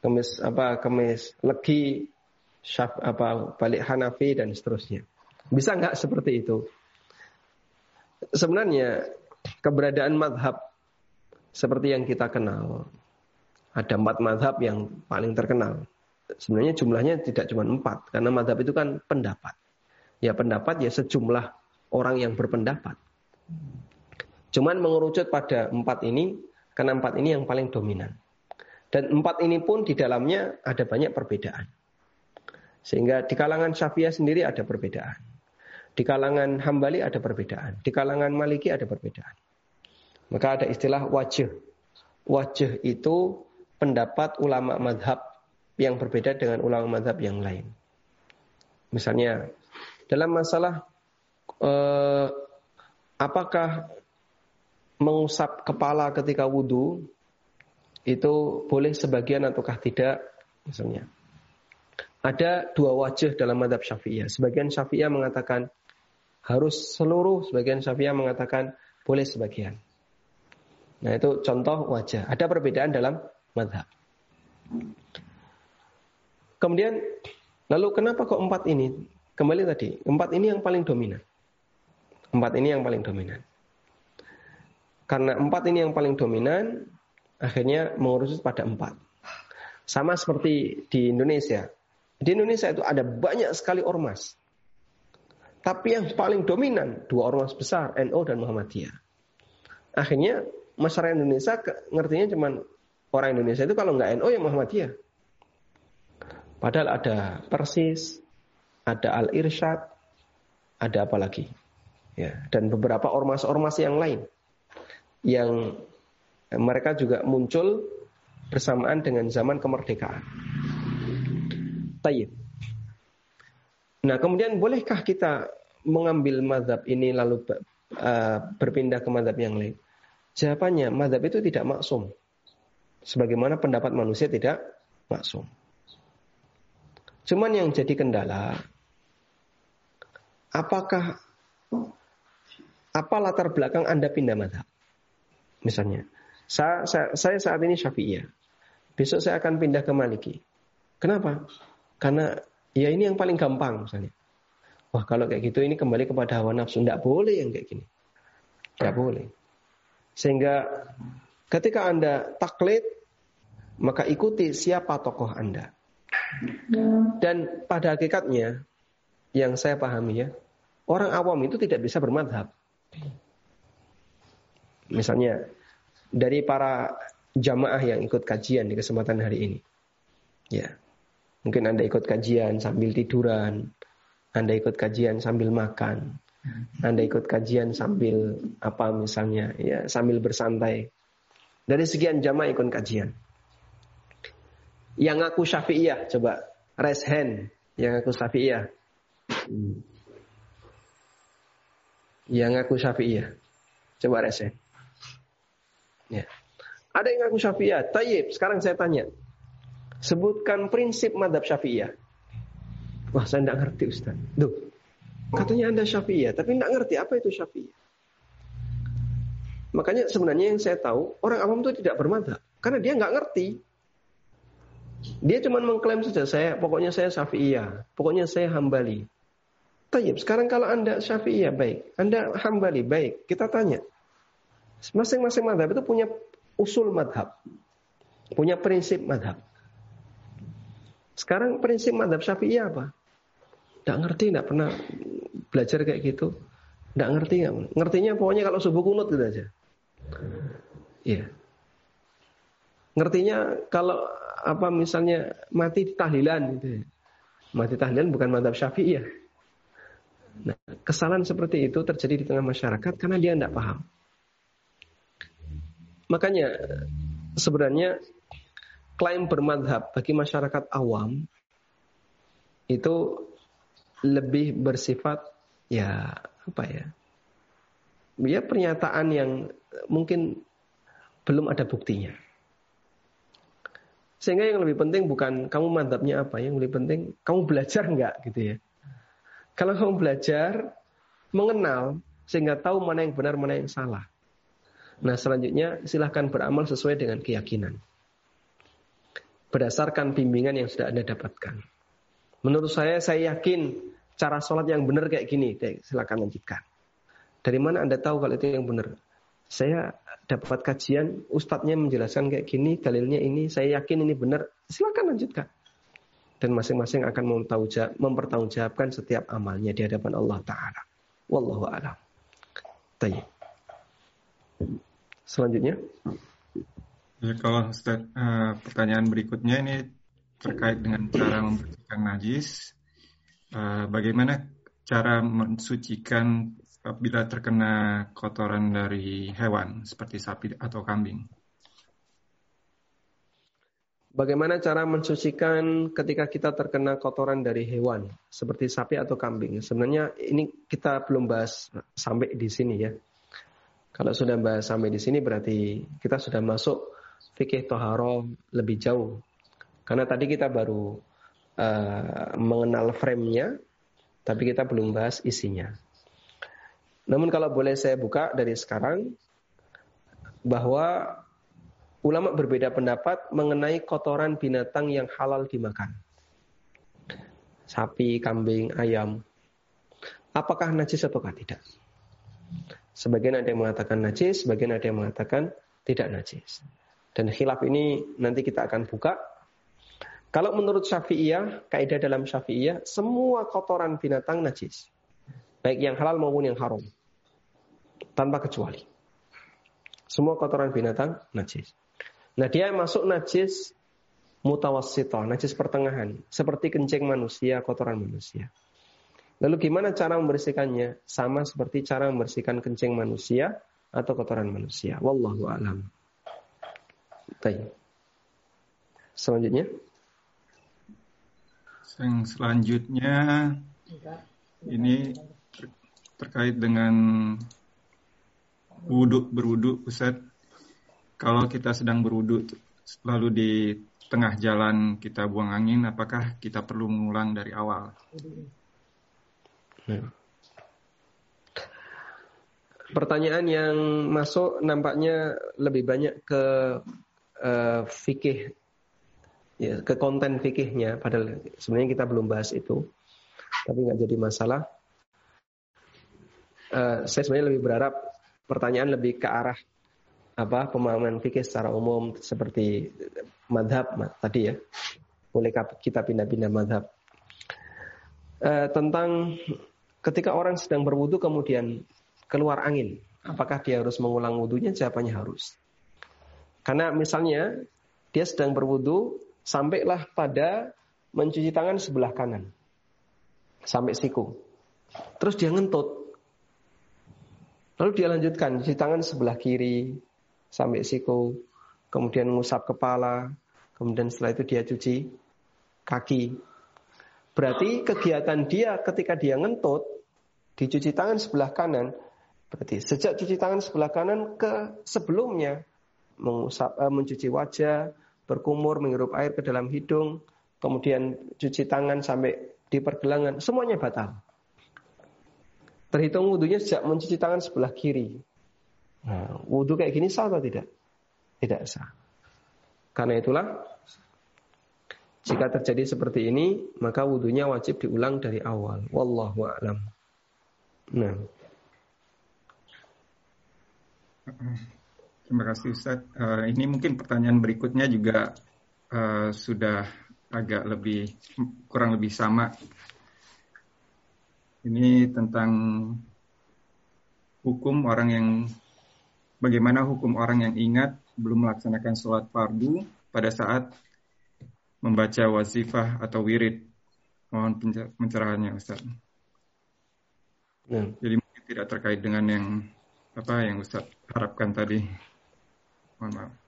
Kemis apa Kemis Legi Syaf, apa balik Hanafi dan seterusnya. Bisa nggak seperti itu? Sebenarnya keberadaan madhab seperti yang kita kenal ada empat madhab yang paling terkenal. Sebenarnya jumlahnya tidak cuma empat, karena madhab itu kan pendapat. Ya pendapat ya sejumlah orang yang berpendapat. Cuman mengerucut pada empat ini, karena empat ini yang paling dominan. Dan empat ini pun di dalamnya ada banyak perbedaan. Sehingga di kalangan Syafi'iyah sendiri ada perbedaan. Di kalangan Hambali ada perbedaan. Di kalangan Maliki ada perbedaan. Maka ada istilah wajah. Wajah itu pendapat ulama madhab yang berbeda dengan ulama madhab yang lain. Misalnya dalam masalah eh, apakah mengusap kepala ketika wudhu itu boleh sebagian ataukah tidak misalnya. Ada dua wajah dalam madhab syafi'iyah. Sebagian syafi'iyah mengatakan harus seluruh, sebagian syafi'iyah mengatakan boleh sebagian. Nah itu contoh wajah. Ada perbedaan dalam madhab. Kemudian, lalu kenapa kok empat ini? Kembali tadi, empat ini yang paling dominan. Empat ini yang paling dominan. Karena empat ini yang paling dominan, akhirnya mengurus pada empat. Sama seperti di Indonesia. Di Indonesia itu ada banyak sekali ormas. Tapi yang paling dominan, dua ormas besar, NU dan Muhammadiyah. Akhirnya masyarakat Indonesia ngertinya cuma orang Indonesia itu kalau nggak NU ya Muhammadiyah. Padahal ada Persis, ada Al Irsyad, ada apa lagi? Ya, dan beberapa ormas-ormas yang lain yang mereka juga muncul bersamaan dengan zaman kemerdekaan. Tayyib. Nah, kemudian bolehkah kita mengambil madhab ini lalu uh, berpindah ke madhab yang lain? Jawabannya, madhab itu tidak maksum sebagaimana pendapat manusia tidak maksum. Cuman yang jadi kendala, apakah apa latar belakang Anda pindah madhab? Misalnya, saya, saya, saya saat ini Syafi'iyah. Besok saya akan pindah ke Maliki. Kenapa? Karena ya ini yang paling gampang misalnya. Wah kalau kayak gitu ini kembali kepada hawa nafsu. Tidak boleh yang kayak gini. Tidak boleh. Sehingga ketika Anda taklid, maka ikuti siapa tokoh Anda. Dan pada hakikatnya, yang saya pahami ya, orang awam itu tidak bisa bermadhab. Misalnya, dari para jamaah yang ikut kajian di kesempatan hari ini. Ya. Mungkin Anda ikut kajian sambil tiduran, Anda ikut kajian sambil makan, Anda ikut kajian sambil apa misalnya, ya, sambil bersantai. Dari sekian jamaah ikut kajian. Yang aku Syafi'iyah, coba raise hand yang aku Syafi'iyah. Hmm. Yang aku Syafi'iyah. Coba raise hand. Ya. Ada yang ngaku Syafi'iyah. Tayyib, sekarang saya tanya. Sebutkan prinsip madhab Syafi'iyah. Wah, saya tidak ngerti Ustaz. Duh, katanya Anda Syafi'iyah, tapi tidak ngerti apa itu Syafi'iyah. Makanya sebenarnya yang saya tahu, orang awam itu tidak bermadhab. Karena dia nggak ngerti. Dia cuma mengklaim saja, saya pokoknya saya Syafi'iyah, pokoknya saya Hambali. Tayyib, sekarang kalau Anda Syafi'iyah, baik. Anda Hambali, baik. Kita tanya. Masing-masing madhab itu punya usul madhab. Punya prinsip madhab. Sekarang prinsip madhab syafi'i apa? Tidak ngerti, tidak pernah belajar kayak gitu. Tidak ngerti, gak? ngertinya pokoknya kalau subuh kunut gitu aja. Iya. Ngertinya kalau apa misalnya mati tahlilan gitu ya. Mati tahlilan bukan madhab syafi'i ya. Nah, kesalahan seperti itu terjadi di tengah masyarakat karena dia tidak paham. Makanya sebenarnya klaim bermadhab bagi masyarakat awam itu lebih bersifat ya apa ya ya pernyataan yang mungkin belum ada buktinya sehingga yang lebih penting bukan kamu madhabnya apa yang lebih penting kamu belajar nggak gitu ya kalau kamu belajar mengenal sehingga tahu mana yang benar mana yang salah Nah selanjutnya silahkan beramal sesuai dengan keyakinan. Berdasarkan bimbingan yang sudah Anda dapatkan. Menurut saya, saya yakin cara sholat yang benar kayak gini. Silahkan lanjutkan. Dari mana Anda tahu kalau itu yang benar? Saya dapat kajian, ustadznya menjelaskan kayak gini, dalilnya ini, saya yakin ini benar. Silahkan lanjutkan. Dan masing-masing akan mempertanggungjawabkan setiap amalnya di hadapan Allah Ta'ala. Wallahu a'lam. Selanjutnya. Ya, kalau Ustaz, uh, pertanyaan berikutnya ini terkait dengan cara membersihkan najis. Uh, bagaimana cara mensucikan bila terkena kotoran dari hewan seperti sapi atau kambing? Bagaimana cara mensucikan ketika kita terkena kotoran dari hewan seperti sapi atau kambing? Sebenarnya ini kita belum bahas sampai di sini ya. Kalau sudah bahas sampai di sini berarti kita sudah masuk fikih toharo lebih jauh. Karena tadi kita baru uh, mengenal frame-nya, tapi kita belum bahas isinya. Namun kalau boleh saya buka dari sekarang, bahwa ulama berbeda pendapat mengenai kotoran binatang yang halal dimakan. Sapi, kambing, ayam. Apakah najis atau tidak? Sebagian ada yang mengatakan najis, sebagian ada yang mengatakan tidak najis. Dan khilaf ini nanti kita akan buka. Kalau menurut Syafi'iyah, kaidah dalam Syafi'iyah, semua kotoran binatang najis. Baik yang halal maupun yang haram. Tanpa kecuali. Semua kotoran binatang najis. Nah dia masuk najis mutawassito, najis pertengahan. Seperti kencing manusia, kotoran manusia. Lalu gimana cara membersihkannya? Sama seperti cara membersihkan kencing manusia atau kotoran manusia. Wallahu alam. Baik. Selanjutnya. Yang selanjutnya ini terkait dengan wudhu berwudhu Ustaz. Kalau kita sedang berwudhu lalu di tengah jalan kita buang angin, apakah kita perlu mengulang dari awal? Ya. Pertanyaan yang masuk nampaknya lebih banyak ke uh, fikih, ya, ke konten fikihnya. Padahal sebenarnya kita belum bahas itu, tapi nggak jadi masalah. Uh, saya sebenarnya lebih berharap pertanyaan lebih ke arah apa pemahaman fikih secara umum seperti madhab tadi ya. Boleh kita pindah-pindah madhab. E, tentang ketika orang sedang berwudu kemudian keluar angin, apakah dia harus mengulang wudhunya? Jawabannya harus. Karena misalnya dia sedang berwudu sampailah pada mencuci tangan sebelah kanan sampai siku. Terus dia ngentut. Lalu dia lanjutkan cuci tangan sebelah kiri, sampai siku, kemudian ngusap kepala, kemudian setelah itu dia cuci kaki. Berarti kegiatan dia ketika dia ngentut, dicuci tangan sebelah kanan, berarti sejak cuci tangan sebelah kanan ke sebelumnya, mengusap, uh, mencuci wajah, berkumur, menghirup air ke dalam hidung, kemudian cuci tangan sampai di pergelangan, semuanya batal. Terhitung wudhunya sejak mencuci tangan sebelah kiri. Nah, wudhu kayak gini sah atau tidak? Tidak sah. Karena itulah jika terjadi seperti ini, maka wudhunya wajib diulang dari awal. Wallahu a'lam. Nah. Terima kasih Ustaz. Uh, ini mungkin pertanyaan berikutnya juga uh, sudah agak lebih kurang lebih sama. Ini tentang hukum orang yang Bagaimana hukum orang yang ingat belum melaksanakan sholat fardu pada saat membaca wazifah atau wirid? Mohon pencerahannya Ustaz. Ya. Jadi mungkin tidak terkait dengan yang apa yang Ustaz harapkan tadi. Mohon maaf.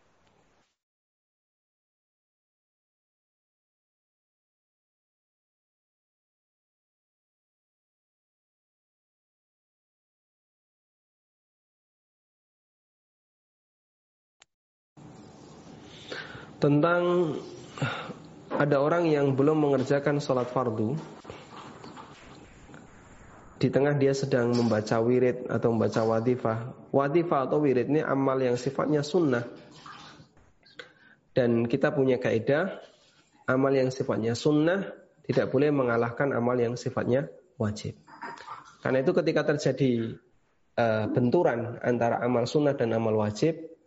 Tentang ada orang yang belum mengerjakan sholat fardu. Di tengah dia sedang membaca wirid atau membaca wadifah. Wadifah atau wirid ini amal yang sifatnya sunnah. Dan kita punya kaidah amal yang sifatnya sunnah tidak boleh mengalahkan amal yang sifatnya wajib. Karena itu ketika terjadi uh, benturan antara amal sunnah dan amal wajib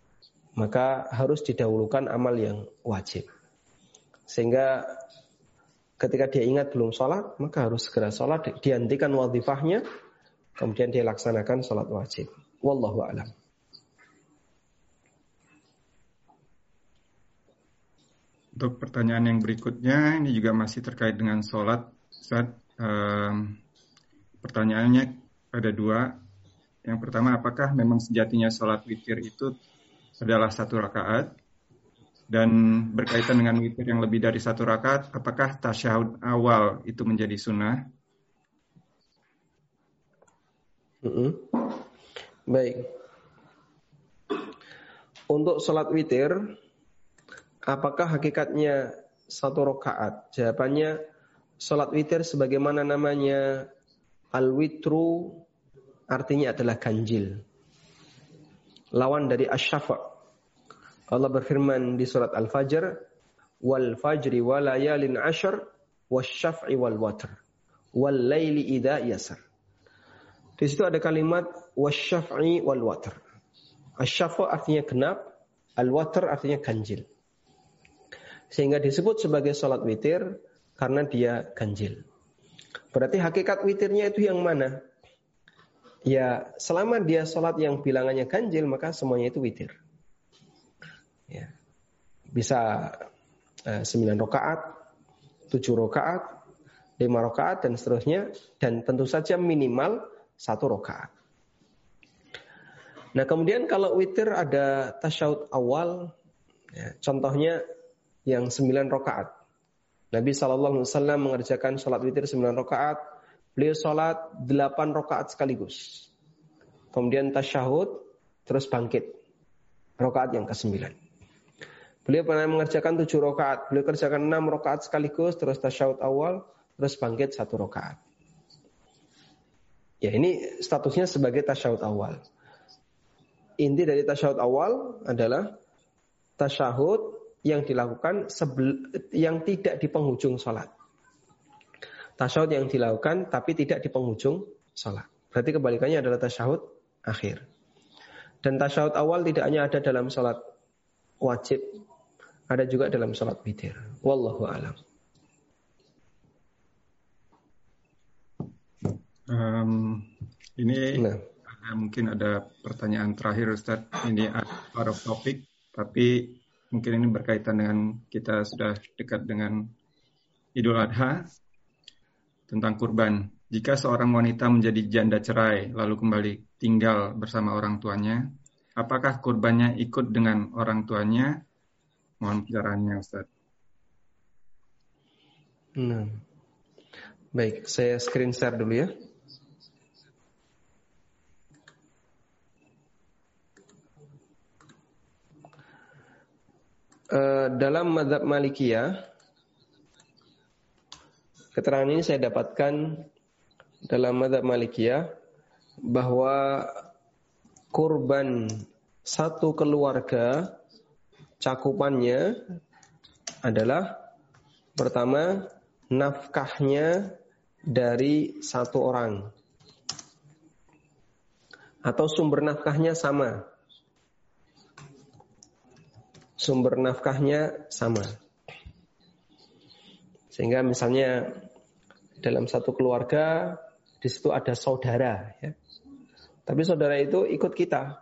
maka harus didahulukan amal yang wajib. Sehingga ketika dia ingat belum sholat, maka harus segera sholat, dihentikan wadifahnya, kemudian dia laksanakan sholat wajib. Wallahu a'lam. Untuk pertanyaan yang berikutnya, ini juga masih terkait dengan sholat. Saat um, pertanyaannya ada dua. Yang pertama, apakah memang sejatinya sholat witir itu adalah satu rakaat dan berkaitan dengan witir yang lebih dari satu rakaat, apakah tasyahud awal itu menjadi sunnah? Mm -hmm. Baik. Untuk sholat witir, apakah hakikatnya satu rakaat? Jawabannya, sholat witir sebagaimana namanya al-witru artinya adalah ganjil. Lawan dari asyafa' Allah berfirman di surat Al-Fajr, "Wal fajri wa layalin ashar wasyaf'i wal watr wal laili idza yasar." Di situ ada kalimat wasyaf'i wal watr. Asyafa artinya genap, al-watr artinya ganjil. Sehingga disebut sebagai salat witir karena dia ganjil. Berarti hakikat witirnya itu yang mana? Ya, selama dia sholat yang bilangannya ganjil, maka semuanya itu witir. Ya. Bisa eh, 9 rakaat, 7 rakaat, 5 rakaat dan seterusnya dan tentu saja minimal satu rakaat. Nah kemudian kalau witir ada tasyahud awal, ya, contohnya yang 9 rakaat. Nabi Shallallahu Alaihi Wasallam mengerjakan sholat witir 9 rakaat, beliau sholat 8 rakaat sekaligus. Kemudian tasyahud, terus bangkit. Rakaat yang ke-9. Beliau pernah mengerjakan tujuh rakaat. Beliau kerjakan enam rakaat sekaligus, terus tasyahud awal, terus bangkit satu rakaat. Ya ini statusnya sebagai tasyahud awal. Inti dari tasyahud awal adalah tasyahud yang dilakukan yang tidak di penghujung sholat. Tasyahud yang dilakukan tapi tidak di penghujung sholat. Berarti kebalikannya adalah tasyahud akhir. Dan tasyahud awal tidak hanya ada dalam sholat wajib, ada juga dalam sholat witir. Wallahu alam. Um, ini nah. ada, mungkin ada pertanyaan terakhir Ustaz. Ini out of topic, tapi mungkin ini berkaitan dengan kita sudah dekat dengan Idul Adha tentang kurban. Jika seorang wanita menjadi janda cerai lalu kembali tinggal bersama orang tuanya, apakah kurbannya ikut dengan orang tuanya? Mohon pencerahannya Ustaz. Nah. Baik, saya screen share dulu ya. Eh, dalam madhab Malikiyah, keterangan ini saya dapatkan dalam madhab Malikiyah bahwa kurban satu keluarga cakupannya adalah pertama nafkahnya dari satu orang atau sumber nafkahnya sama sumber nafkahnya sama. Sehingga misalnya dalam satu keluarga di situ ada saudara ya. Tapi saudara itu ikut kita.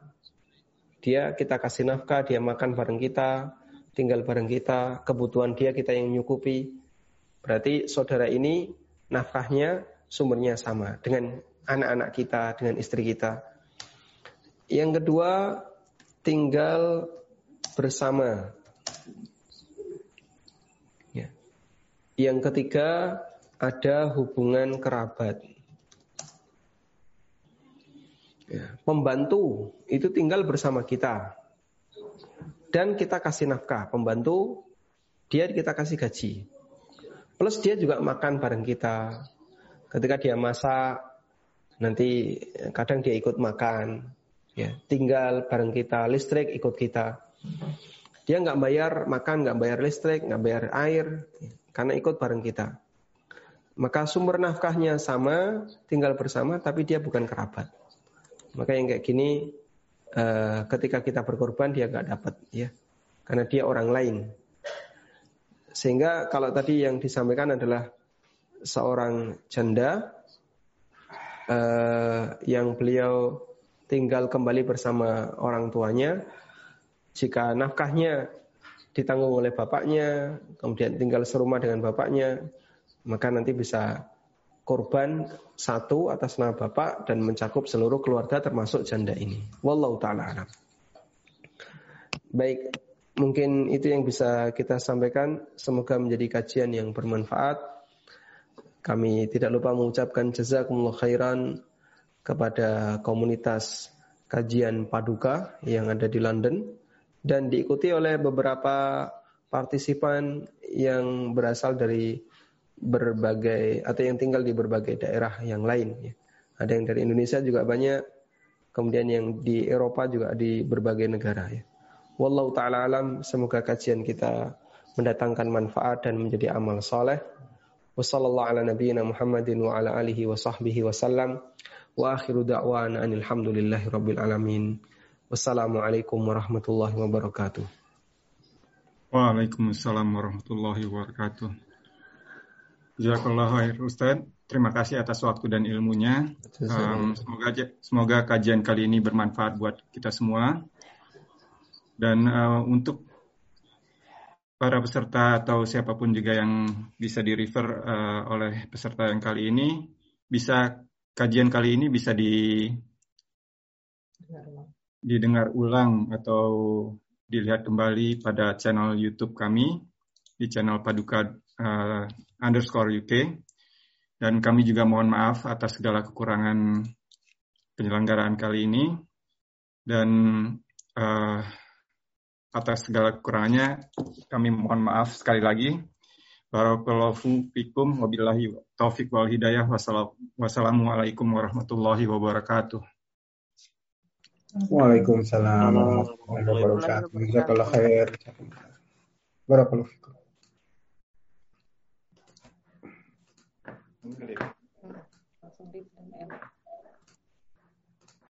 Dia kita kasih nafkah, dia makan bareng kita, tinggal bareng kita, kebutuhan dia kita yang nyukupi. Berarti saudara ini nafkahnya sumbernya sama dengan anak-anak kita, dengan istri kita. Yang kedua, tinggal bersama. Yang ketiga ada hubungan kerabat. Ya. Pembantu itu tinggal bersama kita dan kita kasih nafkah. Pembantu dia kita kasih gaji. Plus dia juga makan bareng kita. Ketika dia masak, nanti kadang dia ikut makan. Ya, tinggal bareng kita, listrik ikut kita. Dia nggak bayar makan, nggak bayar listrik, nggak bayar air, karena ikut bareng kita. Maka sumber nafkahnya sama, tinggal bersama, tapi dia bukan kerabat. Maka yang kayak gini, eh, ketika kita berkorban dia nggak dapat, ya, karena dia orang lain. Sehingga kalau tadi yang disampaikan adalah seorang janda eh, yang beliau tinggal kembali bersama orang tuanya, jika nafkahnya ditanggung oleh bapaknya, kemudian tinggal serumah dengan bapaknya, maka nanti bisa korban satu atas nama bapak dan mencakup seluruh keluarga termasuk janda ini. Wallahu taala alam. Baik, mungkin itu yang bisa kita sampaikan. Semoga menjadi kajian yang bermanfaat. Kami tidak lupa mengucapkan jazakumullah khairan kepada komunitas kajian Paduka yang ada di London dan diikuti oleh beberapa partisipan yang berasal dari berbagai atau yang tinggal di berbagai daerah yang lain. Ya. Ada yang dari Indonesia juga banyak, kemudian yang di Eropa juga di berbagai negara. Ya. Wallahu taala alam, semoga kajian kita mendatangkan manfaat dan menjadi amal soleh. Wassallallahu ala nabiyyina Muhammadin wa ala alihi wa sahbihi anilhamdulillahi rabbil alamin. Wassalamualaikum warahmatullahi wabarakatuh. Waalaikumsalam warahmatullahi wabarakatuh. Jazakallah khair Ustaz. Terima kasih atas waktu dan ilmunya. Um, semoga semoga kajian kali ini bermanfaat buat kita semua. Dan uh, untuk para peserta atau siapa pun juga yang bisa di refer uh, oleh peserta yang kali ini, bisa kajian kali ini bisa di didengar ulang atau dilihat kembali pada channel YouTube kami di channel Paduka uh, underscore UK dan kami juga mohon maaf atas segala kekurangan penyelenggaraan kali ini dan uh, atas segala kekurangannya kami mohon maaf sekali lagi. Barakallahu fikum wabillahi taufik wal hidayah wassalamualaikum warahmatullahi wabarakatuh. Waalaikumsalam warahmatullahi wabarakatuh. Jazakallah khair. Barakallahu fikum. Langsung